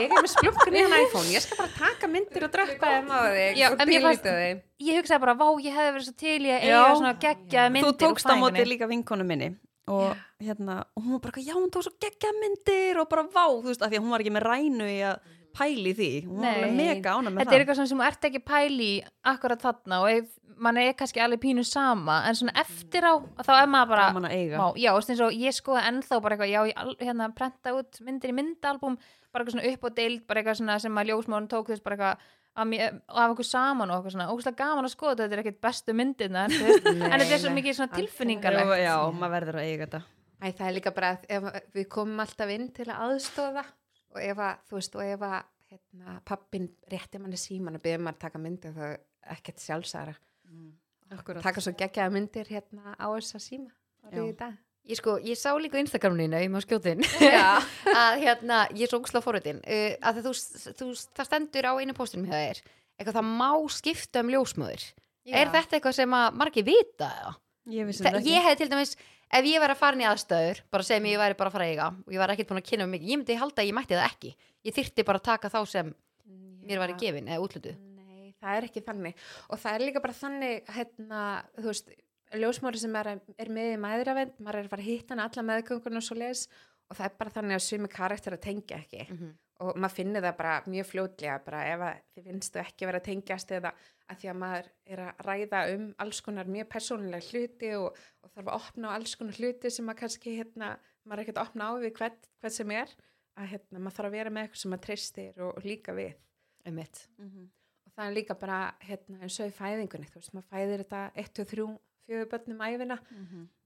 ég er með splunkunni hann iPhone. Ég skal bara taka myndir og droppa þeim á þig.
Já,
og delita þeim
ég hugsaði bara, vá, ég hefði verið svo til í að
Já.
eiga svona geggjaða myndir
Þú tókst á móti líka vinkonu minni og hérna, og hún var bara, já, hún tók svo geggja myndir og bara vá, þú veist, af því að hún var ekki með rænu í að pæli því, hún var alveg mega ána með
Þetta er eitthvað sem þú ert ekki pæli í akkurat þarna og ef, mann er kannski alveg pínu sama en svona eftir á þá er maður bara
gaman að eiga.
má, já, þú veist eins og ég skoða ennþá bara eitthvað, já, ég al- hérna prenta út myndir í myndalbum, bara eitthvað svona upp og deild bara eitthvað svona sem að ljósmórun tók þess bara eitthvað af, mér, af okkur saman og eitthvað svona ógustlega gaman að skoða þetta, þetta er ekkert bestu myndirna en þetta er svo
nei,
mikið svona
algjörlega.
tilfinningalegt
Já, já, maður verður að eiga þetta.
Æ, það er líka bara að ef við komum alltaf inn til að aðstofa og ef að, þú veist, og ef að hérna, pappin rétti manni síman og byrði maður að taka myndir þá er ekkert sjálfsæra
Akkurat.
taka svo geggjaða myndir hérna á þessa síma
Já.
Ég sko, ég sá líka á Instagraminu, ég má skjótin
Já.
að hérna, ég er svo ógslag forritin uh, að þú, þú, það stendur á einu postunum hjá þér, eitthvað það má skipta um ljósmöður. Er þetta eitthvað sem að margir vita eða?
Ég
Þa, ég hef til dæmis, ef ég væri að fara inn í aðstöður bara segjum ég væri bara að fara að eiga og ég var ekkert búin að kynna um mig, ég myndi halda að ég mætti það ekki. Ég þyrfti bara að taka þá sem mér væri gefin eða útlutu
Nei, það er ekki þannig. Og það er líka bara þannig hérna, þú veist, ljósmári sem er, er með í mæðravend, maður er að fara að hitta hana alla meðgöngurinn og svo leis og það er bara þannig að sumi karakter að tengja ekki.
Mhm.
Og maður finnir það bara mjög fljótlega bara ef að þið finnstu ekki vera að tengjast eða að því að maður er að ræða um alls konar mjög persónulega hluti og, og þarf að opna á alls konar hluti sem maður kannski hérna, maður er ekkert að opna á við hvert, hvert sem er að hérna, maður þarf að vera með eitthvað sem maður treystir og, og líka við
einmitt
Mhm.
og það er líka bara hérna, eins og í fæðingunni þú veist, maður fæðir þetta 1, 2, 3, 4 börnum æfina
Mhm.
Það er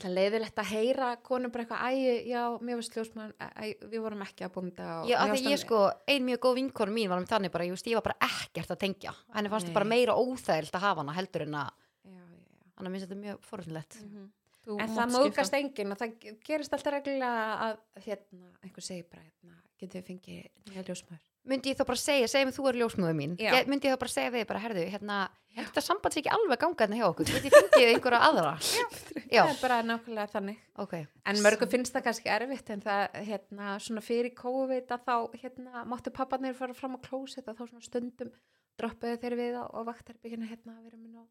leiðilegt að heyra konum bara eitthvað, æ, já, mér varst ljósmann, æ, við vorum ekki að búnda og
Já, af því ég sko, ein mjög góð vinkonu mín var með þannig bara, ég, veist, ég var bara ekkert að tengja. Henni fannst það bara meira óþægilt að hafa hana heldur en að hann að minnst þetta mjög forunlegt
Þú
En
mátt
það móðgast enginn og það gerist alltaf reglulega að hérna, einhver segir bara hérna, getur við fengið nýja ljósmaður
myndi ég þá bara segja, segja mig þú er ljósmöðu mín.
Já.
ég, myndi ég þá bara segja við bara, herðu, hérna þetta samband sé ekki alveg ganga hérna hjá okkur. Get ég fengið einhverja aðra? Já,
Það er bara nákvæmlega þannig.
Ok.
En mörgum finnst það kannski erfitt en það, hérna, svona fyrir COVID að þá, hérna, máttu papparnir fara fram á klósett að þá svona stundum droppuðu þeir við á, á vaktarbyggina, hérna, við erum á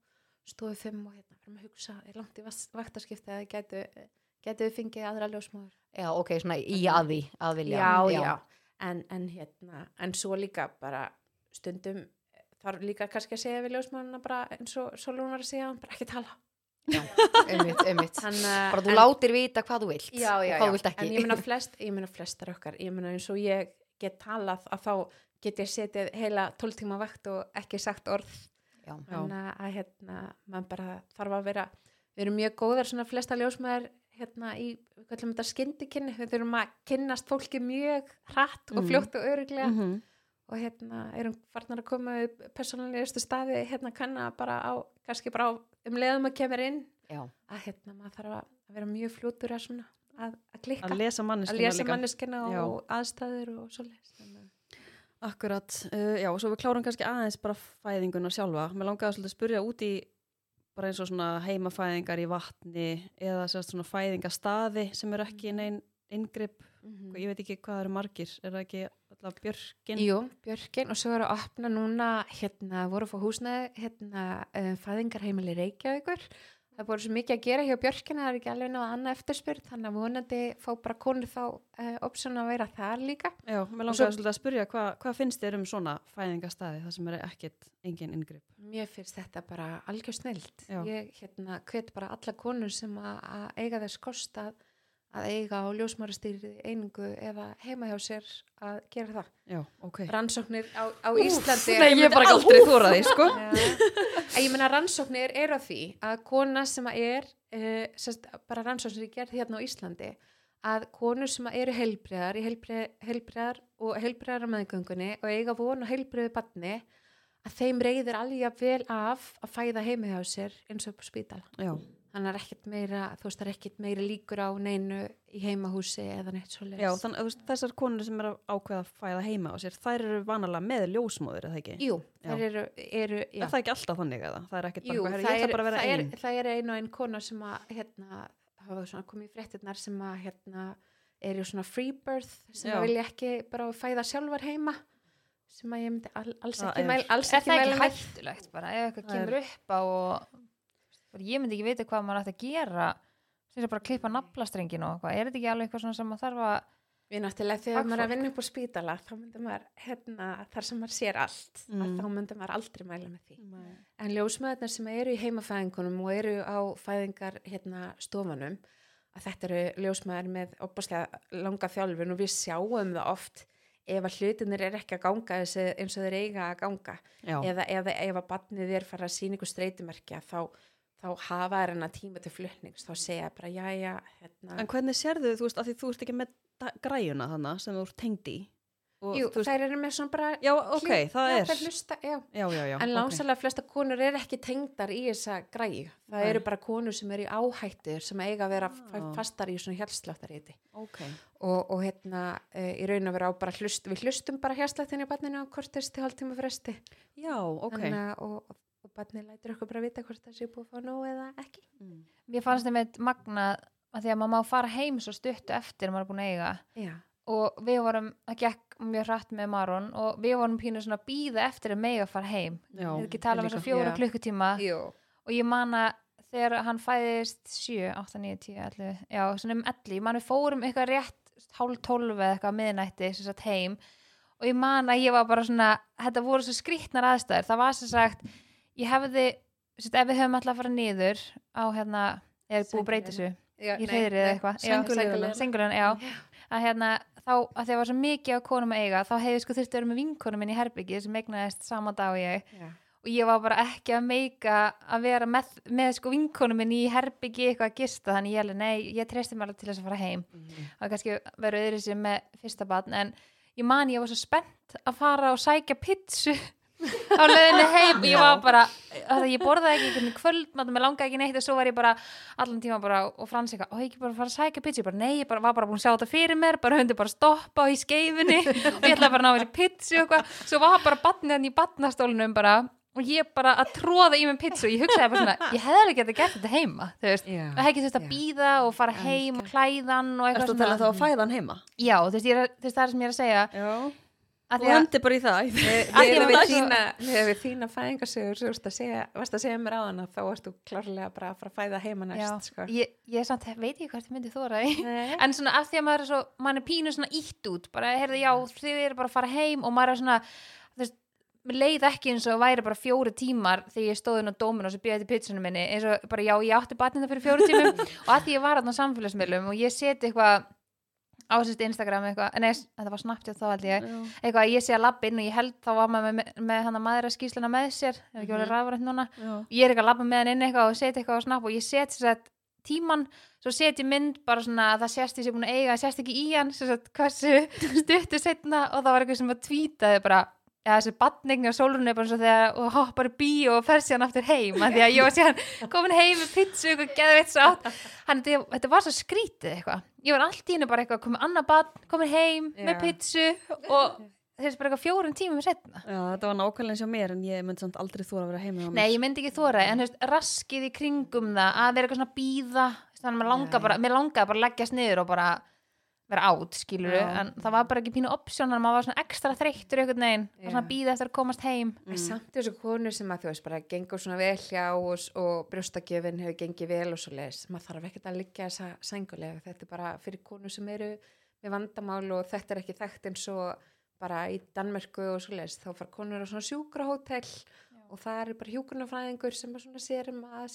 stofu 5 og hérna, við erum að hugsa, er langt í vaktarskipti að gætu, gætu við fengið aðra ljósmóður.
já, ok, svona í aði, að vilja.
Já, já, En, en hérna, en svo líka bara stundum þarf líka kannski að segja við ljósmóðuna bara eins og Solon var að segja, bara ekki tala.
einmitt, einmitt
Þann,
bara þú látir vita hvað þú vilt
já, já,
og hvað
já.
þú vilt ekki
en ég meina flest, flestar okkar ég meina eins og ég get talað að þá get ég setið heila 12 tíma vakt og ekki sagt orð
Já.
Já.
þannig að hérna, maður bara þarf að vera við erum mjög góðar svona flesta ljósmaður hérna í, við kallum þetta skyndikinni við þurfum að kynnast fólki mjög hratt og
Mhm.
fljótt og öruglega
Mhm.
og hérna erum farnar að koma upp persónulegustu staði hérna kanna bara á, kannski bara á, um leiðum að kemur inn
Já.
að hérna maður þarf að vera mjög fljótur að svona að, að klikka,
Að lesa manneskina Já.
og aðstæður og svoleiðis
Akkurat, uh, já, og svo við klárum kannski aðeins bara fæðinguna sjálfa. Mér langaði að spyrja út í bara eins og svona heimafæðingar í vatni eða svona fæðingastaði sem eru ekki neinn inngrip.
mm
Ég veit ekki hvað það eru margir, er það ekki alltaf björkin?
Jú, Björkin og svo eru að opna núna hérna voru að fá húsnæði hérna uh, fæðingarheimili Reykjavíkur það voru svo mikið að gera hjá Björkin það er ekki alveg náða annað eftirspyrð þannig að vonandi fá bara konur þá uh, option að vera þar líka.
Já, mér
Og svo-
að spyrja hvað, hvað finnst þér um svona fæðingastaði það sem er ekkert engin inngrip?
mér finnst þetta bara algjör snilt ég hérna hvet bara alla konur sem að eiga þess kost að, að eiga á ljósmárastýrið einingu eða heima hjá sér að gera það
Já, ok.
rannsóknir á, á Íslandi
Nei, ég er bara aldrei þóra því, sko.
Ég meina rannsóknir eru á því að kona sem að er uh, sest, bara rannsóknir er gerð hérna á Íslandi að konur sem að eru heilbriðar í heilbriðar og heilbriðar á meðgöngunni og eiga von og heilbriðu badni að þeim reyðir alveg vel af að fæða heimi hjá sér eins og upp á spítala.
Já,
Þannig er ekkert meira, þú veist, það er ekkert meira líkur á neinu í heimahúsi eða neitt svo
já þannig að þessar konur sem að ákveða að fæða heima á sér, þær eru vanalega með ljósmóður, eða ekki?
Jú,
Já.
þær eru, eru já.
Er það ekki alltaf þannig eða? Það er ekkert bara,
Jú,
eitthvað,
það
herri, ég
er,
bara að
það, er,
einn.
það er ein og ein kona sem að hérna, hafa svona komið í fréttinnar sem að hérna, eru svona free birth sem að vilja ekki bara fæða sjálfar heima sem að ég myndi all, alls
Það
ekki
er-
mæl alls
Er það
mæla
ekki hættulegt bara ef eitthvað
Það er-
kemur upp á og bara, ég myndi ekki vita hvað maður ætti að gera. Sem er bara að klippa naflastrengin og eitthvað. Er þetta ekki alveg eitthvað svona sem maður þarf að
Við náttúrulega þegar maður er að vinna upp á spítala þá myndi maður hérna, þar sem maður sér allt
Mm.
að þá myndi maður aldrei mæla með því. En ljósmaðurnar sem eru í heimafæðingunum og eru á fæðingar hérna, stofunum að þetta eru ljósmaður með opaslega langa þjálfun og við sjáum það oft ef að hlutinir er ekki að ganga eins og þeir eiga að ganga.
Já,
eða, eða ef að badnið er fara að sína ykkur streytumerkja þá, þá hafa þær hennar tíma til flutnings þá segja bara jæja hérna,
en hvernig sérðu, þú veist, að því þú ert ekki með græjuna þannig sem þú ert tengd í? Og,
jú,
veist,
þær eru með svona bara
já, ok,
klí-
það
já,
er.
hlusta, já.
Já, já, já.
En
ok.
langsalega flesta konur eru ekki tengdar í þessa græju. Það
Nei.
eru bara konur sem eru í áhættu sem eiga að vera
Ah.
fastar í svona hjálpsláttariti.
Ok,
Og, og hérna, e, í raun að vera á bara hlust, við hlustum bara hjálpsláttin í barninu á kortist til hálftíma fresti.
já, ok.
Þannig, að- og, og barnið lætur okkur bara vita hvort það sé búið að fá nóg eða ekki.
Mm.
mér fannst þeim eitt magna að því að maður má fara heim svo stuttu eftir að maður er búin að eiga
Já.
og við vorum, það gekk mjög hratt með Maron og við vorum pínu svona að býða eftir að mega fara heim við ekki tala um þess að fjóra klukkutíma
Jú.
og ég man að þegar hann fæðist 7, 8, 9, 10, 11 já, svona um 11, ég man við fórum eitthvað rétt hálf 12 eða eitthvað miðnætti sem sagt heim og ég man að ég var bara svona, þetta voru svo skrýtnar aðstæður, það var sem sagt ég hefði, sagt, ef við höfum alltaf að fara niður á hérna er búið að
Já,
í reyðri eða eitthvað.
Sængurliðina,
já. Að hérna, þá, að því að var svo mikið á konum að eiga, þá hefði sko þurfti að vera með vinkonum minn í herbyggi sem egnaðist sama dag og ég.
Já.
og ég var bara ekki að meika að vera með, með sko vinkonum minn í herbyggi eitthvað að gista, þannig ég alveg, nei, ég treysti mér alveg til þess að fara heim.
Mhm.
það var kannski verið öðru sem með fyrsta barn. En ég man ég var svo spennt að fara og sækja pitsu á leiðinu heim ég var bara, ég borðaði ekki einhvern kvöld, með langaði ekki neitt og svo var ég bara allan tíma bara og frans eitthvað, og ég ekki bara að fara að sækja pitsu, ég bara nei, ég bara, var bara búin að sjá þetta fyrir mér, bara hundi bara stoppa í skeifinni og ég ætlaði bara að ná þessi pitsu og eitthvað, svo var bara barnið hann í barnastólunum bara og ég bara að tróða í mig pitsu og ég hugsaði bara svona, ég hefði alveg getað gert þetta heima þú veist,
Já.
það hefði ekki þurft að
Já.
býða og fara heim og klæðan og eitthvað
að tala þá að fæða hann heima?
Já, þú veist, ég er, þú veist, það er sem ég er að segja
Já. Þú
því að,
hendi bara í það.
Að
við þína, segja, varst að segja mér á hana, þá varst þú klárlega bara að fara að fæða heima næst, sko.
ég, ég samt, veit ég hvert ég myndi þóra en svona af því að maður er svo, maður er pínu svona ítt út, bara, heyrðu, já, þið eru bara að fara heim og maður er svona, mér leið ekki eins og væri bara fjóri tímar þegar ég stóði inn á dómin og svo bjöði pitsunum minni eins og bara já, ég átti batnina fyrir fjóri tímum og að því ég var á samfélagsmiðlum og ég seti eitthvað á sérst Instagram eitthvað, nei, þetta var snabbt þá held ég, eitthvað að ég sé að labba inn og ég held þá var maður með, með, hann að maður að skýsluna með sér, er ekki verið rafrænt núna.
Já.
ég er eitthvað að labba með hann inn eitthvað og setja eitthvað á snapp og ég set sér að tíman svo set ég mynd bara svona að það sést ég sé búin að eiga, það sést ekki í hann sagt hversu stuttu setna og það var eitthvað sem að tvítaði bara ja, þessi batning á sólrunni er bara svo þegar og hoppar í bíó og fer síðan aftur heim af því að ég var síðan komin heim með pizzu eitthvað geðveitt sátt hann, þetta, var svo skrítið eitthvað ég var allt í hennu bara eitthvað komin annað batn komin heim
Já.
með pizzu og þessi bara eitthvað fjórum tímum setna
Já, þetta var nákvæmlega eins og mér en ég myndi samt aldrei þóra að vera heima.
Nei, ég myndi ekki þóra, en veist, raskið í kringum það að vera eitthvað svona býða þannig að mér langar
Nei.
bara, mér langar bara að leggjast niður og bara vera átt, skilur
Já.
en það var bara ekki pínu option, en maður var svona ekstra þreyttur
Já.
og svona býða eftir að komast heim.
En samt þessu konur sem að þú veist bara gengur svona vel hjá og, og brjóstakjöfin hefur gengið vel og svo leis maður þarf ekkert að liggja þessa sængulega þetta er bara fyrir konur sem eru með vandamál og þetta er ekki þekkt eins og bara í Danmörku og svo leis þá fara konur á svona sjúkrahótel og það er bara hjúkurnafræðingur sem að svona sér um að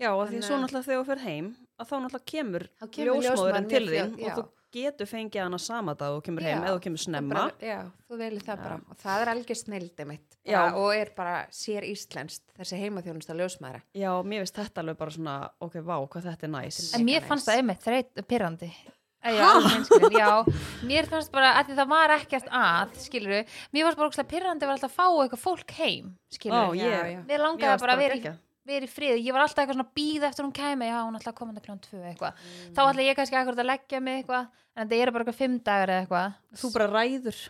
og
Já, og því
Þannig
svo
að-
náttúrulega þegar þú fer heim að þá náttúrulega kemur,
kemur
ljósmóðurinn
ljósmóðirin
til þín
já.
og þú getur fengið hana sama dag og kemur heim
Já,
eða þú kemur snemma.
bara, já, þú velir það
Já.
bara og það er algjör snildi mitt bara, og er bara sér íslenskt þessi heimaþjónusta ljósmaðra
Já, mér finnst þetta alveg bara svona, ok, vá, hvað þetta er næs.
Þetta
en mér
Mega
fannst
næs.
það einmitt þreytt pyrrandi Já, mér fannst bara að því það var ekkert að, skilur mér fannst bara ógeðslega pyrrandi að vera alltaf að fá eitthvað fólk heim, skilur
ég,
Já, já.
mér
mér
langaði bara að vera í frið, ég var alltaf eitthvað svona býð eftir hún kæmi, já hún ætla að koma þetta kljóðan tvö eitthvað,
Mm.
þá ætla ég kannski akkurat að leggja mig eitthvað, en þetta eru bara eitthvað fimm dagar eða eitthvað,
Þú bara ræður.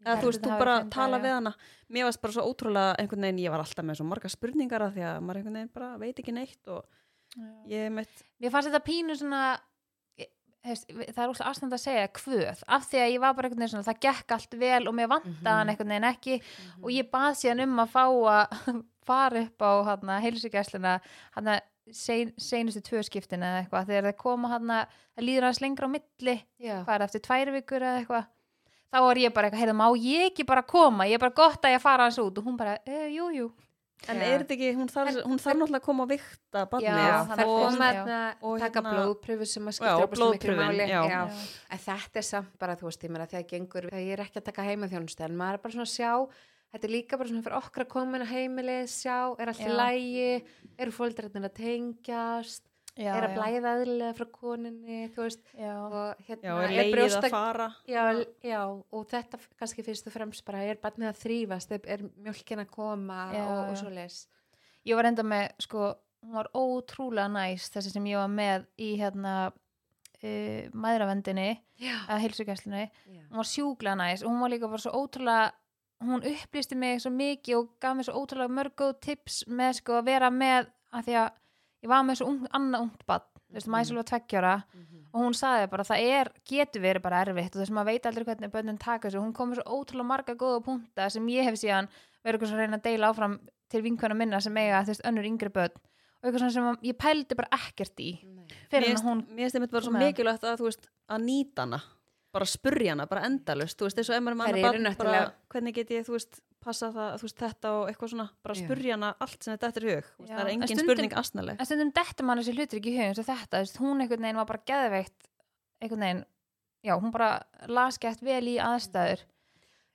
Eða þú veist, þú bara tala við hana. Mér varst bara svo ótrúlega einhvern veginn, ég var alltaf með svo marga spurningar að því að maður einhvern veginn bara veit ekki neitt og ég mitt,
mér fannst þetta pínu svona hefst, það er úrslega aðstænd að segja kvöð, af því að ég var bara einhvern veginn svona það gekk allt vel og mér vantaði hann einhvern veginn ekki. Og ég bað síðan um að fá að fara upp á hana, heilsugæsluna hana, sein, seinustu tvö skiptin eða eitthvað. Þegar það koma hana, það líður aðeins lengra á milli hvað er eftir tvær vikur eða eitthvað þá var ég bara eitthvað, heyrðu, má ég ekki bara koma? Ég er bara gott að ég fara hans út. Og hún bara, e, jú, jú.
En er þetta ekki, hún þarf,
En-
hún þarf náttúrulega að koma að vikta
þarna
Og
taka
hérna-
blóðpröfu sem að skipta opaslega miklu
blóðprufin,
máli.
já.
já. en þetta er samt bara þú veist, ég meina þegar gengur þegar ég er ekki að taka heimaþjónustu en maður er bara svona að sjá þetta er líka bara svona fyrir okkar að koma inn á heimilið sjá, er allt í lægi eru fólkdrarnir að tengjast?
Já,
er að blæða eðlilega frá koninni þú veist,
já,
og hérna
Já, er
brjósta- og þetta kannski fyrst og fremst bara er barnið að þrýfast er, er mjölkin að koma
Já,
og, og svo les
ég var enda með sko, hún var ótrúlega næst þessi sem ég var með í hérna uh, maðuravendinni
já,
að heilsugæslunni,
já,
hún var sjúklega næst og hún var líka bara svo ótrúlega hún upplýsti mig svo mikið og gaf mér svo ótrúlega mörg góð tips með sko að vera með að því að ég var með svo ung, annað ungt bann þú veist,
Mhm.
maður svo tveggjára
Mhm.
og hún sagði bara það er, getur verið bara erfitt. Og þess að maður veit aldrei hvernig bönnin taka þessu hún kom með svo ótrúlega marga góða punta sem ég hef síðan verið eitthvað svona að reyna að deila áfram til vinkvæna minna sem eiga þú veist önnur yngri bönn og eitthvað sem að ég pældi bara ekkert í
Mér finnst- einmitt bara svo mikilvægt að þú veist, að nýta hana bara spurja hana, bara endalust þú veist, eins og ef maður er
eru
barn, bara
náttúrulega-
hvernig get ég, þú veist, passa það, þú veist, þetta og eitthvað svona, bara
Já.
spurja hana allt sem þetta er hug, veist,
Já,
það er
en
engin
stundum-
spurning asnaleg
en stundum dettur mann þessi hlutur ekki í hugum eins og þetta, þú veist, hún einhvern veginn var bara geðveikt einhvern veginn já, hún bara las gett vel í aðstæður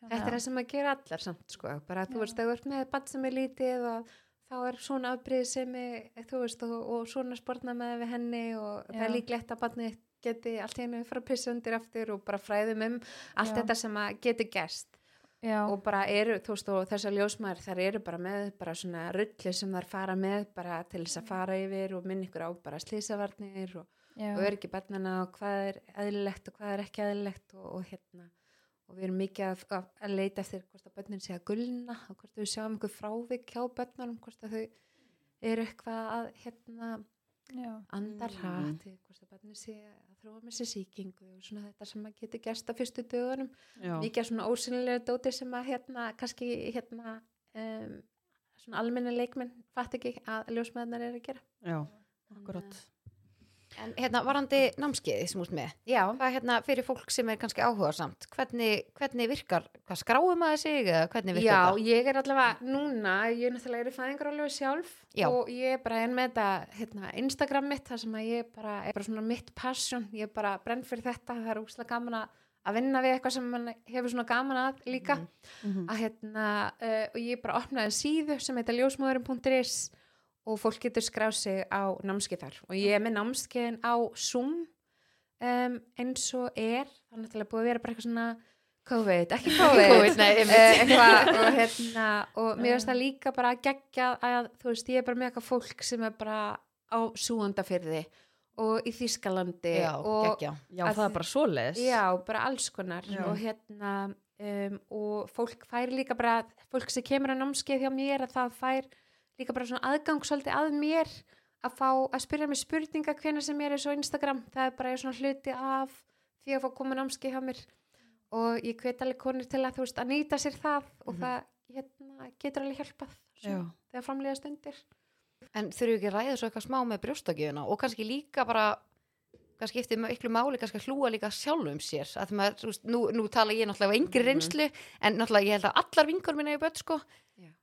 Þetta er það sem að gera allar samt sko, bara þú
Já.
veist, þú ert með bann sem er lítið og þá er svona afbrýð sem er, þú veist, og, og svona sportna með við henni og það er
Já.
líklegt að barnið geti allt hennu fara að pissa undir aftur og bara fræðum um allt
Já.
þetta sem að geti gerst.
Já,
og bara eru, þú veist, og þessar ljósmaður þar eru bara með bara svona rulli sem þær fara með bara til þess að fara yfir og minna ykkur á bara slísavarnir og og öryggi barnana og hvað er eðlilegt og hvað er ekki eðlilegt og, og hérna. Og við erum mikið að, að, að leita eftir hvort að börnin sé að gulna og hvort við sjáum einhver frávik hjá börnunum hvort að þau eru eitthvað að hérna
já,
andar
Mm.
hratt hvort að börnin sé að þróa með sér sýkingu og svona þetta sem að geti gerst á fyrstu dögunum. Mikið svona ósynilega dóti sem að hérna kannski hérna um, svona almenni leikmenn fatt ekki að ljósmaðurnar eru að gera.
Já, akkurat
En hérna, varandi námskeiði sem út með,
Já,
hvað hérna fyrir fólk sem er kannski áhugasamt, hvernig, hvernig virkar, hvað skráum maður sig eða hvernig virkar
Já,
það?
ég er allavega núna, ég er náttúrulega er í fæðingarálega sjálf
Já.
og ég er bara einn með þetta hérna, Instagram mitt, þar sem að ég bara er bara svona mitt passion, ég er bara brenn fyrir þetta, það er úslega gaman að að vinna við eitthvað sem mann hefur svona gaman að líka
Mhm.
að hérna, uh, og ég bara opnaði síðu sem heita ljósmóðurum.is og fólk getur skráð sig á námskeið þar og ég er með námskeiðin á Zoom um, eins og er það er náttúrulega búið að vera bara eitthvað svona COVID, ekki COVID,
COVID, nei.
Eh, eitthvað, og, hérna, og mér finnst það líka bara að gegja að þú veist, ég er bara með eitthvað fólk sem er bara á súandafyrði og í Þýskalandi
Já,
og.
Já,
Að
það er bara svoleiðis.
Já, bara alls konar
Já.
og hérna um, og fólk fær líka bara fólk sem kemur að námskeið hjá mér að það fær líka bara svona aðgang svolítið að mér að fá að spyrja mig spurninga hvenær sem mér er svo Instagram það er bara svona hluti af því að fá að koma á námskeið hjá mér og ég hvet alveg konur til að þú veist að nýta sér það og
Mhm.
það hérna, getur alveg hjálpað þegar framlega stundir
En þurfu ekki að ræða svo eitthvað smá með brjóstakjöfuna og kannski líka bara kannski eftir miklu máli kannski að hlúa líka sjálfum sér að maður, nú, nú tala ég náttúrulega á yngri
Mhm.
reynslu en náttúrulega ég held að allar vingur minna í börn sko.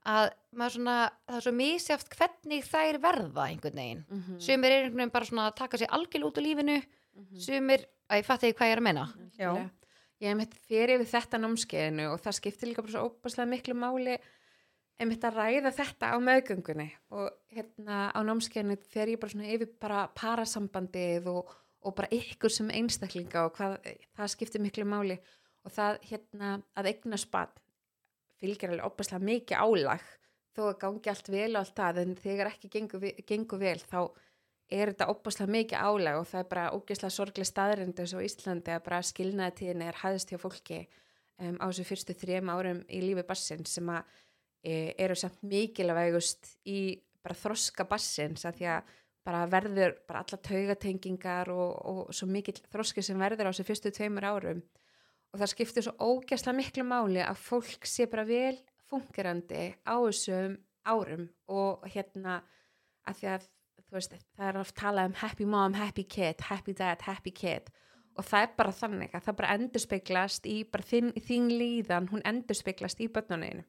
Að maður svona, það er svo misjáft hvernig þær verða einhvern veginn.
Mm -hmm.
sumir er einhvern veginn bara svona að taka sér algjörl út úr lífinu
Mhm.
sumir, að ég fatti hvað ég er að menna
Já.
Ég hef mitt fyrir við þetta námskeiðinu og það skiptir líka bara svo óbærslega miklu máli einmitt að ræða þetta á meðgöngunni. Og hérna á námskeiðinu fer ég bara svona yfir bara parasambandið og, og bara ykkur sem einstaklinga og hvað það skiptir miklu máli. Og það hérna að eigna spatt fylgir alveg óbærslega mikið álag þó að gangi allt vel og allt það en þegar ekki gengur, gengur vel þá er þetta óbúslega mikið álag og það er bara ógeðslega sorglega staðrindu eins og Íslandi að bara skilnaðatíðin er hæðist hjá fólki um, á þessu fyrstu þrejum árum í lífi bassins sem að e, eru samt mikilvægust í bara þroska bassins að því að bara verður bara alla taugatengingar og, og svo mikill þroski sem verður á þessu fyrstu tveimur árum og það skiptir svo ógeðslega miklu máli að fólk sé bara vel fungerandi á þessum árum og hérna að því að þú veist, það er oft talað um happy mom, happy kid, happy dad, happy kid. Og það er bara þannig að það bara endurspeglast í bara þín, þín líðan, hún endurspeglast í börnuninu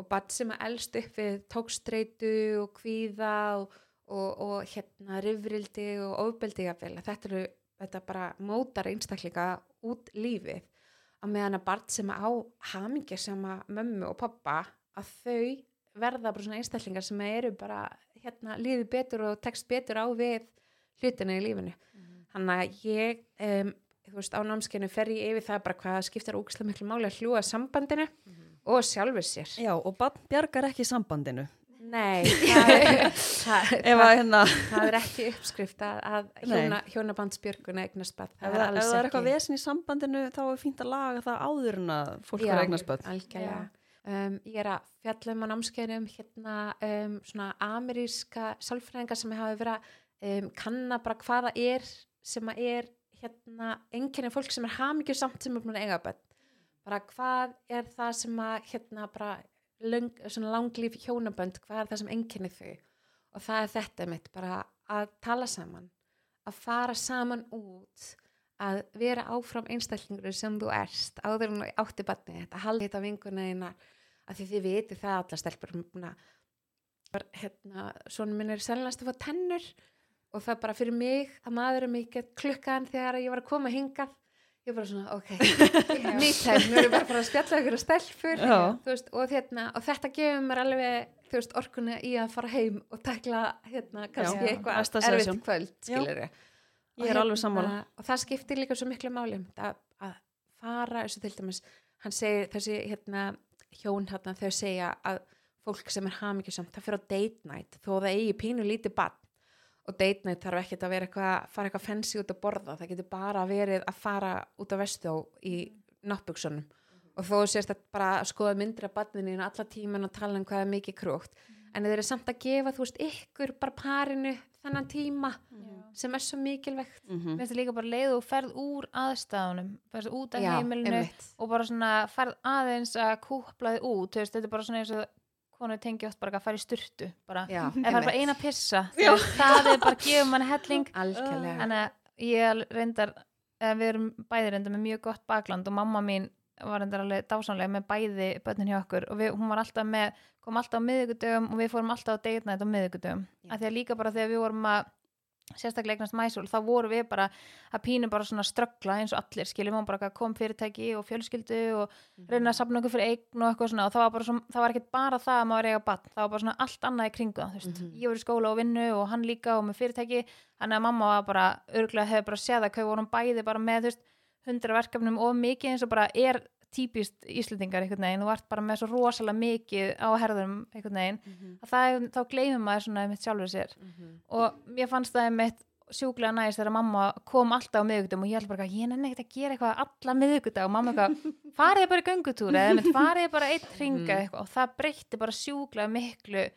og bara sem að elst upp við tókstreitu og kvíða og, og, og hérna rifrildi og ofbeldi þetta eru þetta bara mótar einstakleika út lífið að meðan að barn sem á hamingja sem að mömmu og pappa að þau verða bara svona einstaklingar sem eru bara hérna líði betur og tekst betur á við hlutina í lífinu. Þannig að ég um, þú veist á námskeinu fer ég yfir það bara hvað skiptar ógislega miklu máli að hljúa sambandinu og sjálfur sér.
Já, og bann bjargar ekki sambandinu.
Nei, það er, það,
Ef að hérna,
það er ekki uppskrift að, hjóna, hjónabandsbjörgun eignast bad
ef það, það er eitthvað vesen í sambandinu, þá er fínt að laga það áður en að fólk er eignast börn.
algjörlega. Um, ég er að fjalla um á námskeiðum hérna um, svona ameríska sálfræðingar sem hafa verið að um, kanna bara hvaða er sem að er hérna einkenni fólk sem er hamingju samt sem er búin að eiga börn. Bara hvað er það sem að hérna bara langlíf hjónabönd hvað er það sem einkenni þau? Og það er þetta mitt bara að tala saman að fara saman út að vera áfram einstaklingur sem þú erst áður en átti batni þetta haldi þetta vinguna þína að því þið viti það allar stelpur að hérna, svona minn er selnast að fá tennur og það bara fyrir mig að maður er mikið klukkan þegar ég var að koma hingað ég var bara svona, ok nú erum við bara að spjalla ykkur
Já.
þú veist, og, hérna, og þetta gefur mér alveg þú veist, orkuna í að fara heim og tekla hérna, kannski eitthvað
næsta
erfitt kvöld,
Já.
skilur
Ég er alveg sammála.
og það skiptir líka svo miklu máli að, að fara, og til dæmis hann segir, þessi hérna hjón hérna, þau segja að fólk sem er hamingjusamt, það fyrir á date night þó það eigi pínu lítið bann og date night þarf ekki að vera eitthvað fara eitthvað fancy út að borða, það getur bara verið að fara út á vestó í náttbuksunum. Og þó sést að bara að skoða myndir af badninu alla tíman og tala um hvað er mikið krúkt en þeir eru samt að gefa, þú veist, ykkur bara parinu þennan tíma sem er svo mikilvægt.
Mm
Mér finnst það líka bara leið og ferð úr aðstæðunum ferð út af
Já,
heimilinu
einmitt.
og bara svona ferð aðeins að kúpla þið út. Þú veist, þetta er bara svona eins og konur tengi oft bara að fara í styrtu bara,
Já,
ef það er bara eina pissa það er bara að gefa manni helling. En að ég reyndar eða við erum bæði reyndar með mjög gott bakland og mamma mín var reyndar alveg dásamlega með bæði börnin hjá okkur og við, hún var alltaf með, kom alltaf á miðvikudögum og við fórum alltaf á date night á miðvikudögum.
Já.
af því að líka bara þegar við vorum að sérstaklega eignast mæsul, þá vorum við bara að pínu bara svona ströggla eins og allir skiljum hún bara kom fyrirtæki og fjölskyldu og reyna að sapna okkur fyrir eign og eitthvað svona og það var bara svona, það var ekkert bara það að maður eiga bann, það var bara svona allt annað í kringu þú veist,
Mhm.
ég var í skóla og vinnu og hann líka og með fyrirtæki, þannig að mamma var bara örgulega hefur bara séð að hvað vorum bæði bara með, þú veist, hundra verkefnum og mikið eins og bara er típist Íslendingar einhvern veginn, þú ert bara með svo rosalega mikið á herðum einhvern veginn,
Mhm,
að það, þá gleymir maður svona mitt sjálfur sér.
Mhm.
og mér fannst það mitt sjúklega næst þegar mamma kom alltaf á miðugdum og ég held bara ég nenni ekkert að gera eitthvað alla miðugdag og mamma eitthvað farið bara í göngutúri eða einmitt, farið bara eitt ringa
Mhm.
eitthvað. Og það breytti bara sjúklega miklu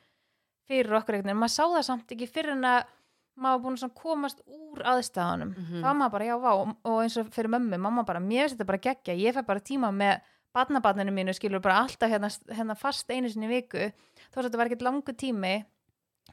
fyrir okkur einhvern veginn, maður sá það samt ekki fyrir en að maður búin að komast úr aðstæðanum,
Mhm.
þá var maður bara já vá og, eins og fyrir mömmu, mamma bara mér finnst þetta bara geggja, ég fæ bara tíma með barnabarninu mínu, skilur bara alltaf hérna, hérna fast einu sinni viku. Þó að þetta var ekkert langu tími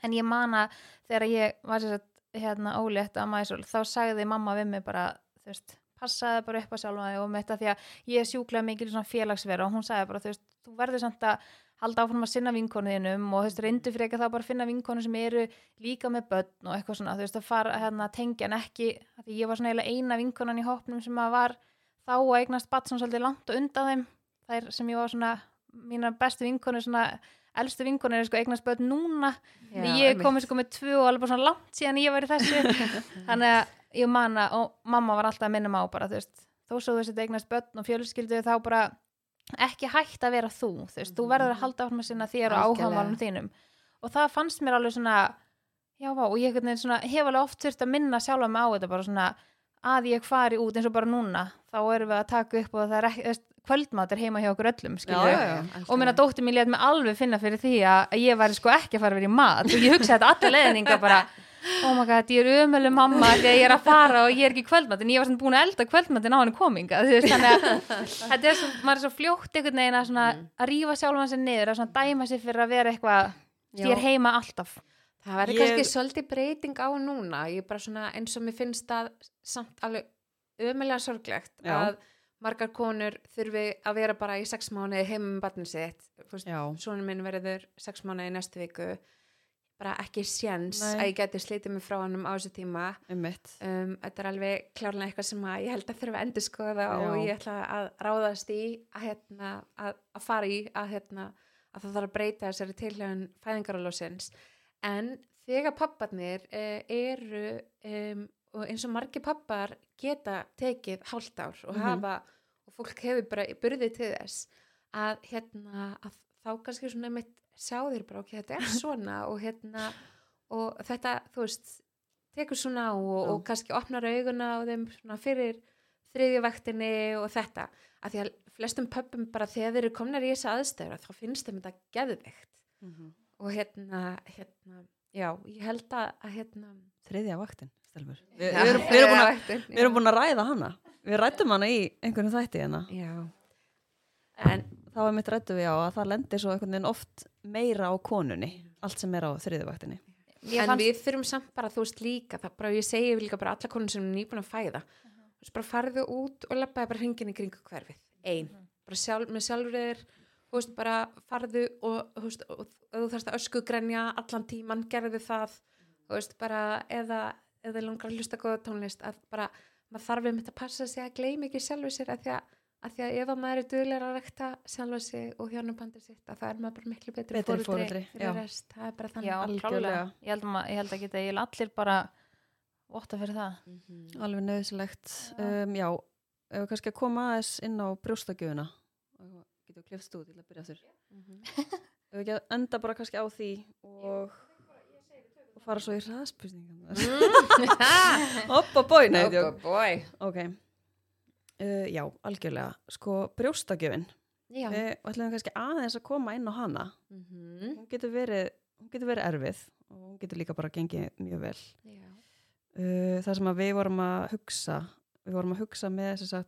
en ég mana þegar ég var sér að hérna ólétt að mæsul þá sagði mamma við mig bara þú veist, passaði bara upp á sjálfa þig og með þetta því að ég sjúklega mikil svona félagsvera. Og hún sagði bara þú veist, þú verður samt að halda áfram að sinna vinkonuðinum og þú veist, reyndu fyrir ekki þá bara að finna vinkonu sem eru líka með börn og eitthvað svona, þú veist, að fara hérna að tengja en ekki, því ég var svona eiginlega eina vinkonan í hópnum sem að var þá að eignast batt svona svolítið langt og undan þeim. Þær sem ég var svona mína bestu vinkonu svona elstu vinkonu er sko eignast börn núna.
Já,
ég
einmitt.
komið sko með tvö og alveg bara svona langt síðan ég var í þessu. Þannig að ég manna og mamma var alltaf að minna mig á bara þú veist, þó svo þú veist eignast börn og fjölskyldu þá bara ekki hægt að vera þú þú veist, þú verður að halda áfram að sinna þér og áhagamálum þínum. Og það fannst mér alveg svona já vá, og ég svona, hef alveg oft þurft að minna sjálfa mig á þetta bara svona að ég fari út eins og bara núna þá erum við að taka upp og það er ekki kvöldmatur heima hjá okkur öllum skilur
já, já.
og minna dóttir mér létt mig alveg finna fyrir því að að ég væri sko ekki að fara að vera í mat. Og ég hugsa þetta alla leðninga bara oh my god, ég er umölu mamma þegar ég er að fara og ég er ekki í kvöldmat en ég var svona búin að elda kvöldmatin á henni kominga veist, þannig að þetta er svo, maður er svo fljótt einhvern veginn að, svona, að rífa sjálfan sér niður að svona dæma sér fyrir að vera eitthvað ég er heima alltaf.
Það verður
Ég-
kannski svolítið breyting á núna, ég er bara svona eins og mér finnst það samt alveg ömulega sorglegt
Já.
að margar konur þurfi að vera bara í sex mánuði heim með barnið sitt, svona minn verður sex mánuði í næstu viku, bara ekki séns
Nei.
að ég geti slítið mig frá hannum á þessu tíma. Um, þetta er alveg klárlega eitthvað sem ég held að þurfa að endur skoða og
Já.
ég ætla að ráðast í að, hérna, að, að fara í að, hérna, að það þarf að breyta þessari tilhjöðun fæðingarálósins en þegar papparnir uh, eru um, og eins og margir pappar geta tekið hálft ár og
Mhm.
hafa og fólk hefur bara burði til þess að hérna að þá kannski svona mitt sjá þér bara ok, þetta er svona og hérna og þetta, þú veist tekur svona á og, og kannski opnar auguna á þeim svona fyrir þriðjavaktinni og þetta að því að flestum pöppum bara þegar þeir eru komnar í þessa aðstæður þá finnst þeim þetta geðveikt
Mhm.
og hérna, hérna já, ég held að, hérna
Þriðja vaktin, stelmur. Vi,
Já,
við, við erum búin að ræða hana. Við rættum hana í einhvern þætti hérna.
já, en
Þá er mitt rættu við á að það lendir svo einhvern veginn oft meira á konunni, allt sem er á þriðju vaktinni.
Ég
en
fannst-
við þurfum samt bara, þú veist líka það bara, ég segi líka bara alla konur sem er nýbúin að fæða. Þú veist, bara farðu út og lappaði bara hringin í kringu hverfið, ein. Bara sjálf, með sjálfur þér þú veist, bara farðu og þú veist, og, og þú þarfst að öskugrenja allan tíman, gerðu það. Þú veist, bara, eða eða langar að hlusta góða tónlist að bara, maður þarf um þetta að passa sig að gleyma ekki sjálfu sér að því að, að því að ef að maður er duglegur að rekta sjálfa sig og hjónabandi sitt að það er maður bara miklu betri,
Betri
foreldri, fyrir rest, það er bara þannig
já,
algjörlega.
ég held, að, ma- ég held að geta, ég held allir bara votta fyrir það
Mhm.
Alveg nöðsilegt. Um, já, ef við kannski að koma aðeins inn á brjóstagjöfuna. Getur við klifst út til að byrja þurr.
Mhm.
Ef við að enda bara kannski á því og, og fara svo í hraðspurningan. Hoppa bói, nei,
Oh
djók.
boy
Ok. Uh, já, algjörlega. Sko, brjóstagjöfin.
Já
Við ætlum kannski aðeins að koma inn á hana.
Mhm.
Hún getur verið, hún getur verið erfið og hún getur líka bara gengið mjög vel.
Já.
Uh, það sem að við vorum að hugsa, við vorum að hugsa með þess að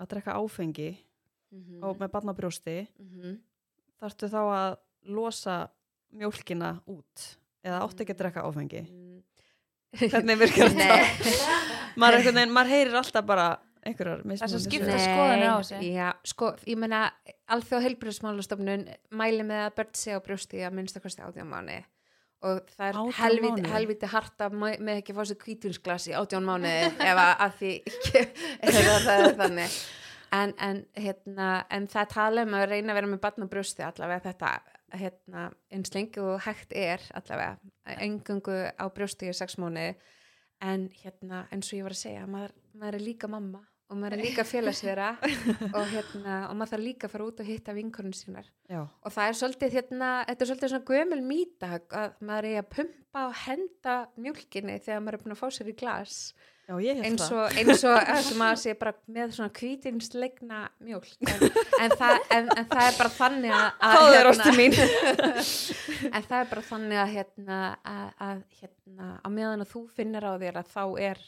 að drekka áfengi
Mhm.
og með barnabrjósti,
Mhm.
þarftu þá að losa mjólkina út eða átti ekki að drekka áfengi
Mm.
hvernig virkar þetta? Maður, maður heyrir alltaf bara einhverjar mismunandi
skipta
sögur.
skoðanir á þessu.
Já, sko, ég meina alþjóð heilbrjóðsmálastofnun mæli með að börn sé á brjósti að minnsta kosti átján mánu og það er
18
helviti, helviti harta með ekki að fá sér kvítvinsglas í átján mánu ef að, að því ef að það er þannig. En, en, hérna, en það tala um að reyna að vera með barn á brjósti allavega. Þetta hérna, eins lengi og hægt er allavega. Engungu á brjósti í sex mánu en hérna eins og ég var að segja maður, maður er líka mamma og maður er líka félagsvera og, hérna, og maður þarf líka að fara út og hitta vinkonun sínar.
Já,
og það er svolítið hérna, þetta er svolítið svona gömul mýta að maður er að pumpa og henda mjólkinni þegar maður er búin að fá sér í glas.
Já
eins og, eins og eins og maður sé bara með svona kvítinslegna mjólk. En, en, það, en, en það er bara þannig að, að
mín.
En það er bara þannig að hérna, að, að hérna, á meðan að þú finnir á þér að þá er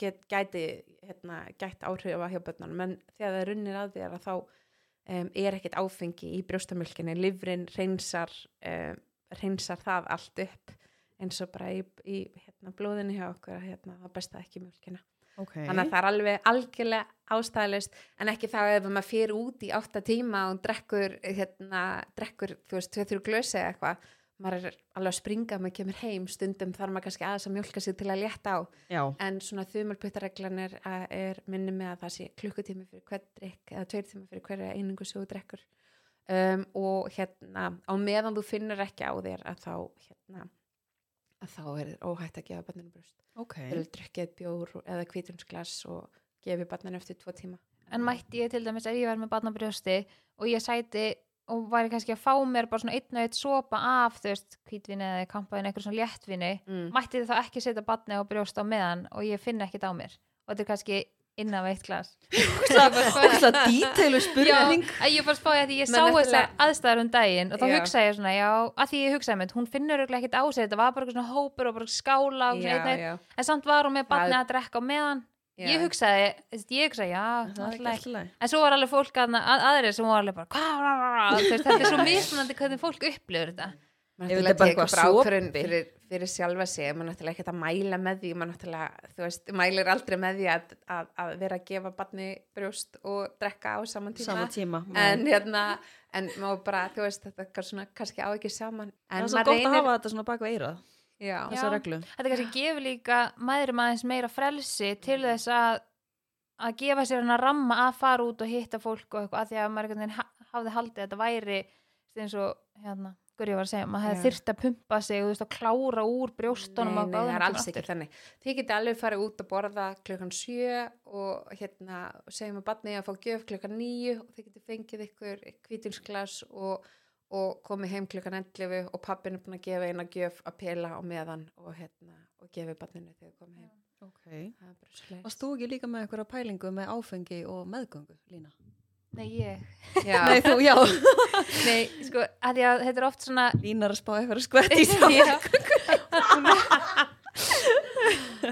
get, gæti hérna, gætt áhrifa hjá börnunum. En þegar það runnir að þér að þá um, er ekkert áfengi í brjóstamjölkinni livrin reynsar um, reynsar það allt upp eins og bara í, í hérna, blóðinu hjá okkur að hérna, það besta ekki mjölkina
okay.
þannig að það er alveg algjörlega ástæðalist en ekki þá ef maður fyrir út í átta tíma og drekkur hérna, drekkur, þú veist, tvei þrjú glösi eða eitthvað, maður er alveg að springa maður kemur heim, stundum þarf maður kannski aðeins að mjólka sig til að létta á.
Já,
en svona þumulputtareglan er, er minni með að það sé klukkutími fyrir hver drikk eða tveir tími fyrir hverja einingu þú drekkur. Um, og hérna á meðan þú finnur ekki á þér að þá hérna að þá er óhætt að gefa barninu brjóst.
Ok.
Okay. vil drukkið bjór eða kvítunsglas og gefi barninu eftir tvo tíma.
En mætti ég til dæmis ef ég var með barn á brjósti og ég sæti og væri kannski að fá mér bara svona einn og eitt sopa af þú veist, hvítvinni eða kampaðin eitthvað svona léttvinni
mm.
mætti þið þá ekki setja barni á brjóst á meðan og ég finn ekkit á mér. Og þetta er kannski innan veitt glas.
Það díteilu spurning.
Já, ég spáði að því ég sá þessar aðstæður um daginn og þá
Já.
hugsaði ég svona, já, að því ég hugsaði með hún finnur örugglega ekkit á sig, þetta var bara svona hópur og bara skála og einn og einn.
já,
en samt var hún með barni
Það-
að drekka á meðan
já.
ég hugsaði, ég hugsaði, já,
Það er
alltaf
ekki alltaf
en svo var alveg fólk að, að, aðrir sem var alveg bara, hvað, þetta er svo mismunandi hvernig fólk upplifur þetta.
Er bara
tekur
eitthvað
ákvörðun
sopi.
fyrir, fyrir sjálfa sig. Maður náttúrulega ekkert að mæla með því. Maður náttúrulega, þú veist, mælir aldrei með því að, að, að vera að gefa barni brjóst og drekka á saman tíma.
Sama tíma
en hérna en maður bara, þú veist, þetta er svona, kannski á ekki saman.
Það
en
er svo gott að hafa þetta svona bak við eirað
já,
Þessa reglu.
Þetta kannski gefur líka mæðurum aðeins meira frelsi til þess að að gefa sér hann að ramma að fara út og hitta fólk og eitthvað, að því að maður hafði haldið að þetta væri eins og, hérna, hverju var að segja maður hefði
Já.
þyrft að pumpa sig og þú veist að klára úr brjóstunum
Nei,
og
nei, það er alls ekki þannig. Þið geti alveg farið út að borða klukkan sjö og hérna segjum að barnið að fá gjöf klukkan níu og þið geti fengið ykkur kvítinsglas og, og komið heim klukkan 11 og pappin er búin að gefa eina gjöf að pela á meðan og hérna og gefi barninu þegar komið heim.
okay.
Það er bara svoleiðis.
Varst þú ekki líka með eitthvað pælingu með áfengi og meðgöngu, Lína?
Nei, ég
Já,
Nei, þú, já
Nei, sko, að því að þetta er oft svona
Lína er að spá eitthvað skvett í
Já.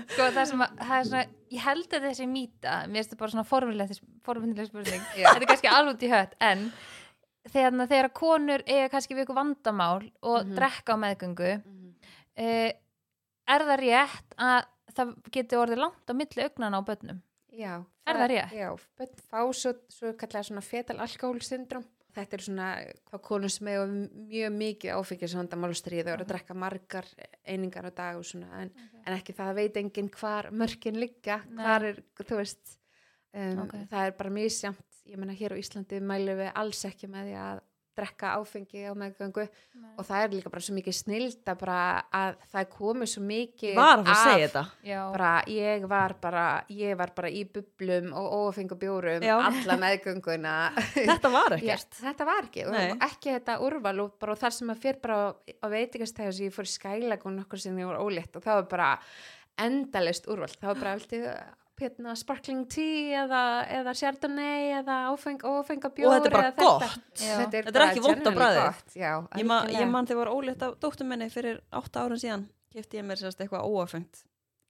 sko það sem að það er svona, ég held að þessi mýta mér finnst þetta bara svona forvinnileg spurning þetta er kannski alveg út í hött en þegar, þegar konur eiga kannski við ykkur vandamál og
Mhm.
drekka á meðgöngu
Mhm.
uh, er það rétt að það geti orðið langt á milli augnana á börnum
Já,
Er það rétt?
Já, börn fá svo, svo kallega svona fetal alkohol syndrom. Þetta er svona hvað konur sem hefur mjög mikið áfengisvandamálstríð og eru að drekka margar einingar á dag svona en, en ekki það veit enginn hvar mörkin liggja, hvar er, þú veist, um,
Ok.
það er bara misjamt, ég meina hér á Íslandi mælum við alls ekki með því að drekka áfengi á meðgöngu. Og það er líka bara svo mikið snilda bara að það komið svo mikið
Var að að segja þetta.
Ég var bara ég var bara í bublum og ófengu bjórum
Já.
alla meðgönguna.
Þetta var ekkert.
þetta var ekki.
Nei.
ekki þetta úrval og bara þar sem að fyrir bara á, á veitingastæðu sem ég fór í skælagun nokkur sem ég var ólétt og það var bara endalist úrval, það var bara viltu hérna, sparkling tea eða, eða chardonnay eða ófeng, ófenga bjór
Og þetta er bara gott.
Já.
þetta er,
Þetta er ekki á
gott, já,
Ég, ma, ég man þegar var ólétt af dóttur minni fyrir átta árum síðan kefti ég mér sérst eitthvað óafengt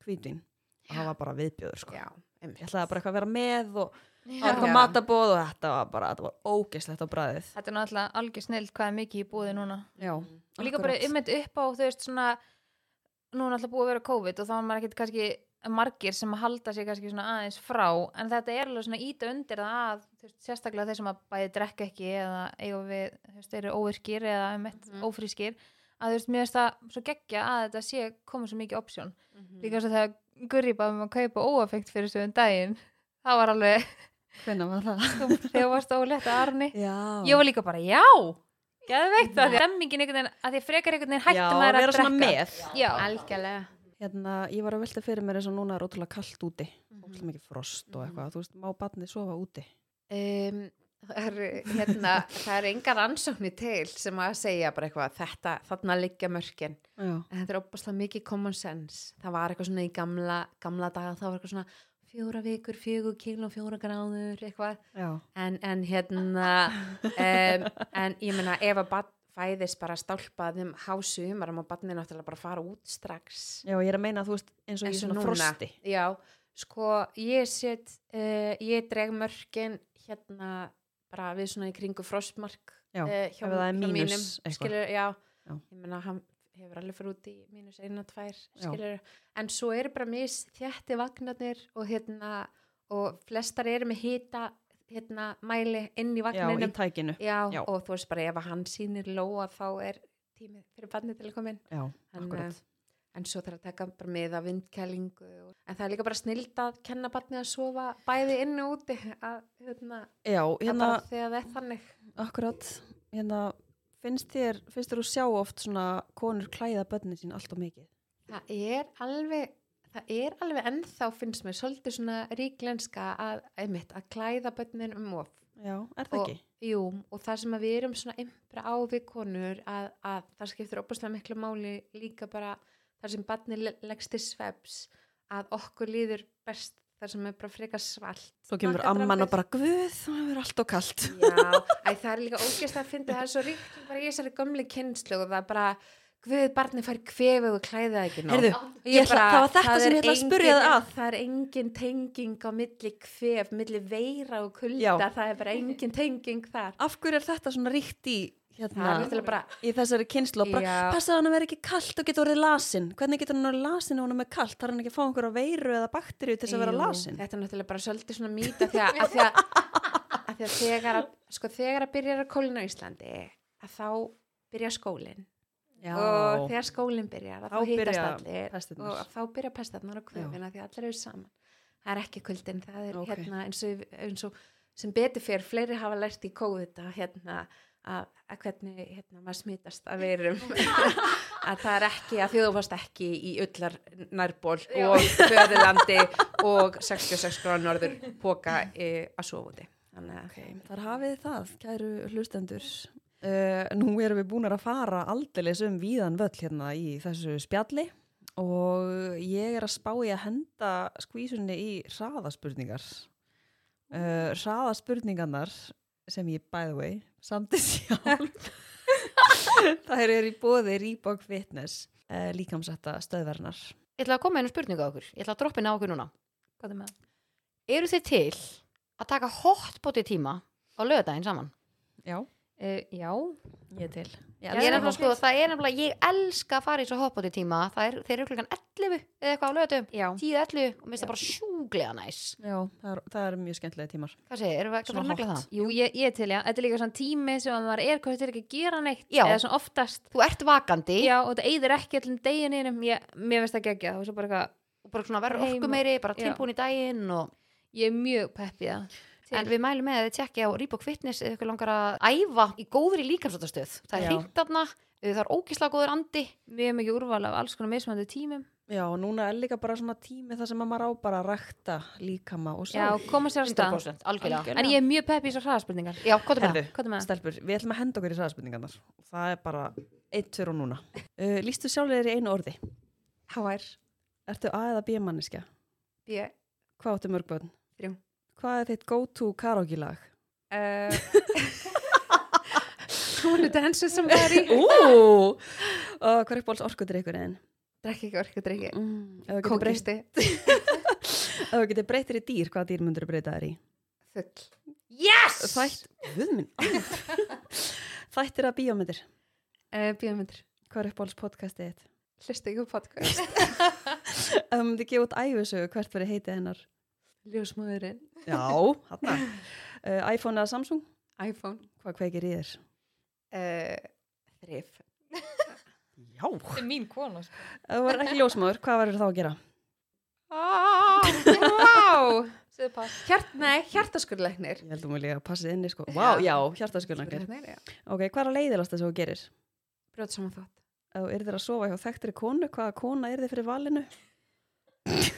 hvítvin. Og það var bara viðbjöður sko. Ég ætlaði bara eitthvað að vera með og það var eitthvað matabóð og þetta var bara, þetta var ógeslegt á bræðið
Þetta er náttúrulega algjör snill hvað er mikið í búið núna.
Já,
og líka bara ymmit upp á þú veist svona nú er náttúrulega búið að vera COVID og þá er maður ekkert kannski margir sem að halda sig kannski svona aðeins frá en þetta er alveg svona íta undir það að veist, sérstaklega þeir sem að bæði drekka ekki eða eiga við, þú veist, eru óvirkir eða ymmit
Mhm.
ófrískir að þú veist, mér finnst það svo geggja að þetta sé komið svo mikið option.
Mhm.
líka svo þegar Gurri bæði um að kaupa óafengt fyrir svo um daginn það var alveg,
hvernig var það?
þegar varst ólétt að Arni.
Já,
ég var líka bara, já geðveikt að því að stemmingin einhvern veginn að því að frekar einhvern veginn hættum að
vera svona
drekka.
með.
Já,
algjörlega
hérna, ég var að velta fyrir mér eins og núna er ótrúlega kallt úti.
Mhm.
ótrúlega mikið frost og
Mhm.
eitthvað, þú veist, má barnið sofa úti?
Um, það er hérna, það er engar ansóknir til sem að segja bara eitthvað þetta, þarna liggja mörkin.
Já,
en þetta er opaslega mikið common sense. Það var eitthvað svona í gamla, gamla daga þá var eitthvað svona fjóra vikur, fjögur kíló, fjóra gráður eitthvað. En, en hérna um, en ég meina ef að barn fæðist bara stálpað um hásu umar má barnið náttúrulega bara fara út strax
já, ég er að meina þú veist, eins og
Eins og
svona
núna.
frosti
já, sko ég set uh, ég dreg mörkin hérna bara við svona í kringu frostmark
já, það er mínus eitthvað.
skilur, já,
Já.
ég meina hann hefur alveg fyrir út í mínus eina, tvær skilur, en svo eru bara mis þjætti vagnarnir og hérna og flestar eru með hita hérna mæli inn í
já, í
vagninum.
tækinu.
Já,
Já.
og þú veist bara ef að hann sýnir lóa þá er tími fyrir barnið til að koma inn.
Já,
En, eh, en svo þarf að taka bara með að vindkælingu og, en það er líka bara snild að kenna barnið að sofa bæði inn og úti að, hérna,
já,
að
hérna,
bara þegar það er þannig.
Akkurat. Hérna, finnst þér finnst þér að sjá oft svona konur klæða börnin sín allt og mikið?
Það er alveg það er alveg ennþá finnst mér svolítið svona ríklenska að, einmitt, að klæða börnin um of
já, er það
Og-
ekki?
Jú, og það sem við erum svona impra á við konur að, að það skiptir opaslega miklu máli líka bara þar sem barni leggst til sveps að okkur líður best þar sem er bara frekar svalt
Svo kemur amman og bara, guð, það er allt og kallt.
Já, æ, það er líka ógæst að finna það er svo ríkt bara í þessari gömli kynslu og það er bara Guð, barni fær kvefið og klæði það ekki nóg.
Heyrðu,
Og
ég ætla- það var þetta
það
sem ég ætla að
engin-
þig að.
Það er engin tenging á milli kvef, milli veira og kulda,
Já.
það er bara engin tenging þar.
Af hverju er þetta svona ríkt í,
Það
hérna,
bara,
í þessari kynslu og passa að hann vera ekki kallt og geta orðið lasin. Hvernig getur hann orðið lasin ef hann er með kallt? Þarf hann ekki að fá einhverja veiru eða bakteríu til þess að vera lasin?
Þetta er náttúrulega bara svolítið svona mýta því að, að, því að, að, því að þegar, að, sko, þegar að byrja að kólina á Íslandi að þá byrja skólinn
Já,
og þegar skólinn byrjar að
Þá byrja
allir og að þá byrja pestarnar og kvöfina því að allir eru saman. Það er ekki kuldin, það er
Ok.
hérna eins og, eins og sem betur fyrir fleiri hafa lært í að hérna að, að hvernig hérna, maður smitast að verum að það er ekki að því þú fast ekki í öllar nærból og föðurlandi og 66 gráður norður póka e, að sofa úti. Þannig að
Ok, þar hafið það, kæru hlustendur. Uh, nú erum við búin að fara aldeilis um víðan völl hérna í þessu spjalli og ég er að spá í að henda skvísunni í hraðaspurningar. Uh, hraðaspurningarnar sem ég, by the way, samti sjálf. Það eru í bóði Reebok Fitness, uh, líkamsætta stöðvernar.
Ég ætla að koma með einu spurningu á okkur. Ég ætla að droppa inn á okkur núna.
Hvað er með það?
Eru þið til að taka hotbóti tíma á lögadaginn saman?
Já,
Uh, já,
ég til.
Ég er sko, það er nefnilega, ég elska að fara í svo hotbóti tíma. Það er, þeir eru klukkan 11 eða eitthvað á lögadagum.
já.
10-11 og minnst það bara sjúglega næs.
Já, það er, það er mjög skemmtilega tímar.
Hvað segir, erum við ekki að fara að negla það?
Jú, ég, ég til, já. Þetta er líka svona tími sem að maður er hvað þetta er ekki að gera neitt.
Já.
Eða svona oftast.
Þú ert vakandi
Já, og þetta eyðir ekki allir degininum. Mér veist það gegja. Það er bara
bara svona verður orku meiri, bara
Já.
tilbúin í daginn og...
ég er mjög peppið það.
En við mælum með að þið tjekki á Reebok Fitness eða ykkur langar að æfa í góðri líkamsáttastöð. Það er
Já.
hringt þarna, það er ógislega góður andi.
Við erum ekki úrval af alls konar mismandi tímum.
Já, og núna er líka bara svona tími þar sem að maður á bara að rækta líkama og
Já,
sál.
koma sér að stað.
100% algjörlega.
Algjörlega.
En ég er mjög peppið í þessar hraðaspurningar.
Já, hvað er það?
Er
stelpur, við ætlum að henda okkur í sæðaspurningarnar. Það er bara eitt, tver og núna. Uh, Lýstu sjálfur þér í einu orði.
HR,
Ertu A eða B manniska?
B,
Hvað áttu mörg börn?
Þrjú.
Hvað er þitt go-to karaoke lag?
uh, hún er dansu sem það er í!
Og hvað er bóls orkudrykkurinn?
drekki ekki orku, drekki
Mm,
kókisti
Ef þú getur breytir í dýr, hvaða dýr myndur þú breyta þær í?
Full.
Yes!
Þættir að bíómyndir
Uh, Bíómyndir.
Hvað er uppáhalds podcastið þitt?
Hlusta á podcast.
Ef þú myndir gefa út æfisögu, hvert verið heitið hennar?
Ljósmóðurinn.
Já, hann uh, iPhone eða Samsung?
iPhone.
Hvað kveikir í þér?
Uh, þrif.
Já
Þetta er mín kona sko.
Þú verður ekki ljósmaður, hvað verður þá að gera?
Ah, wow. Hjart, nei, hjartaskurleiknir.
Ég held að þú vilja að passa inni sko Vá, já, hjartaskurlangar
Skurleiknir, já.
Ok, hvað er að leiðilast þess að þú gerir?
Brjóta saman þátt.
Ef þú yrðir að sofa hjá þekktri konu, hvaða kona er þið fyrir valinu?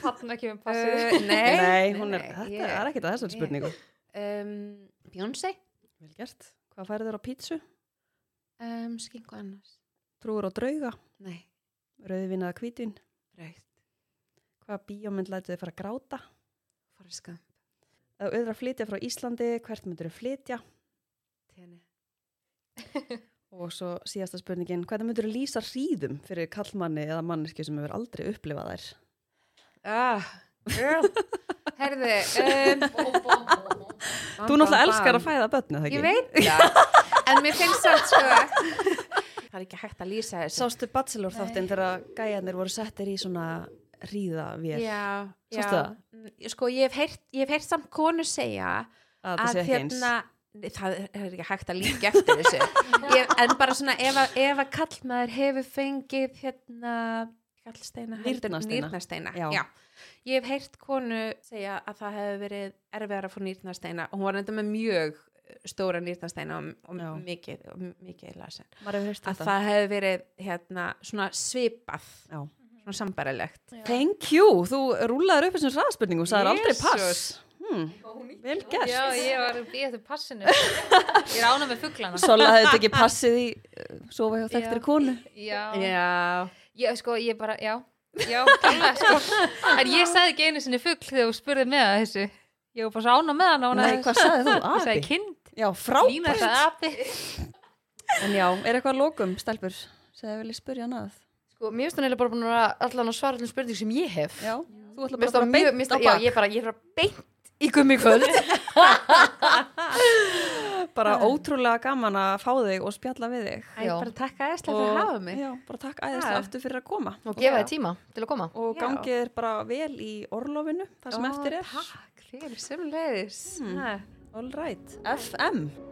Þarna ekki með passið.
Uh, nei,
Nei, hún er,
nei,
þetta
ég-
er ekkert að þessari
ég-
spurningu
Um, Bjónsei.
Vel gert Hvað færið þér á pítsu?
Um, skingu annars.
Trúur á drauga?
Nei,
Rauðvin eða hvítvin?
raukt.
Hvaða bíómynd lætið þið fara að gráta? Ef þú að flytja frá Íslandi, hvert myndir þú flytja?
Tenni.
Og svo síðasta spurningin, hvernig myndir þú lýsa hríðum fyrir kallmanni eða manneski sem hefur aldrei upplifað þær?
Ah. Herði, um,
Þú náttúrulega elskar að fæða börnu, það
Ég
ekki?
veit það. En mér finnst það sko. Það er ekki hægt að lýsa þessu.
Sástu Bachelor þáttinn þegar gæjarnir voru settir í svona?
Já, já.
Sástu það?
Mm, Sko, ég hef heyrt, ég hef heyrt samt konu segja
Að
að
það sé ekki eins?
hérna, það er ekki hægt að líka eftir þessu. Ég, en bara svona, ef að, ef að kallmaður hefur fengið hérna, kallsteina,
Nýrnasteina.
Ég hef heyrt konu segja að það hefur verið erfiðar að fá nýrnasteina og hún var enda með mjög stóra nýrnasteina og, og mikið, og mikið lasin. Að
þetta.
það hefur verið hérna, svona svipað,
Já.
svona sambarilegt.
Thank you, þú rúlaður upp þessum hraðspurningu og sagðir aldrei pass. Hmm. Vel gert.
Já, ég var að býja eftir passinu. Ég er ána með fugglana.
Sola hefði ekki passið í uh, sofa hjá þekktri konu.
Já.
Já.
Ég, sko, ég bara, já. Já, kalla, sko. En ég sagði ekki einu sinni fugg þegar þú spurði með það þessu. Ég var bara svo ána með hann og hún
Nei, hvað sagði þú?
Ég sagði
Api?
kind.
Já,
Lína
frábært.
sagði api.
En já, er eitthvað að lókum, stelpur? Segðu vilja spyrja hann að.
Sko, mér finnst hann eiginlega bara búin að allan að svara allir spurning sem ég hef.
Já, þú ætla bara að
það
beint á
það, já,
bak.
ég er bara, ég er bara beint í gummi
Bara ótrúlega gaman að fá þig og spjalla við þig.
Æ, bara takk aðeinslega fyrir að hafa mig.
Já, bara takk æðislega
Já.
aftur fyrir að koma.
Og gefa þið tíma til að koma.
Og gangið er bara vel í orlofinu, það sem
Ó,
eftir er.
Takk, fyrir sem leiðis.
Hmm. All right, FM.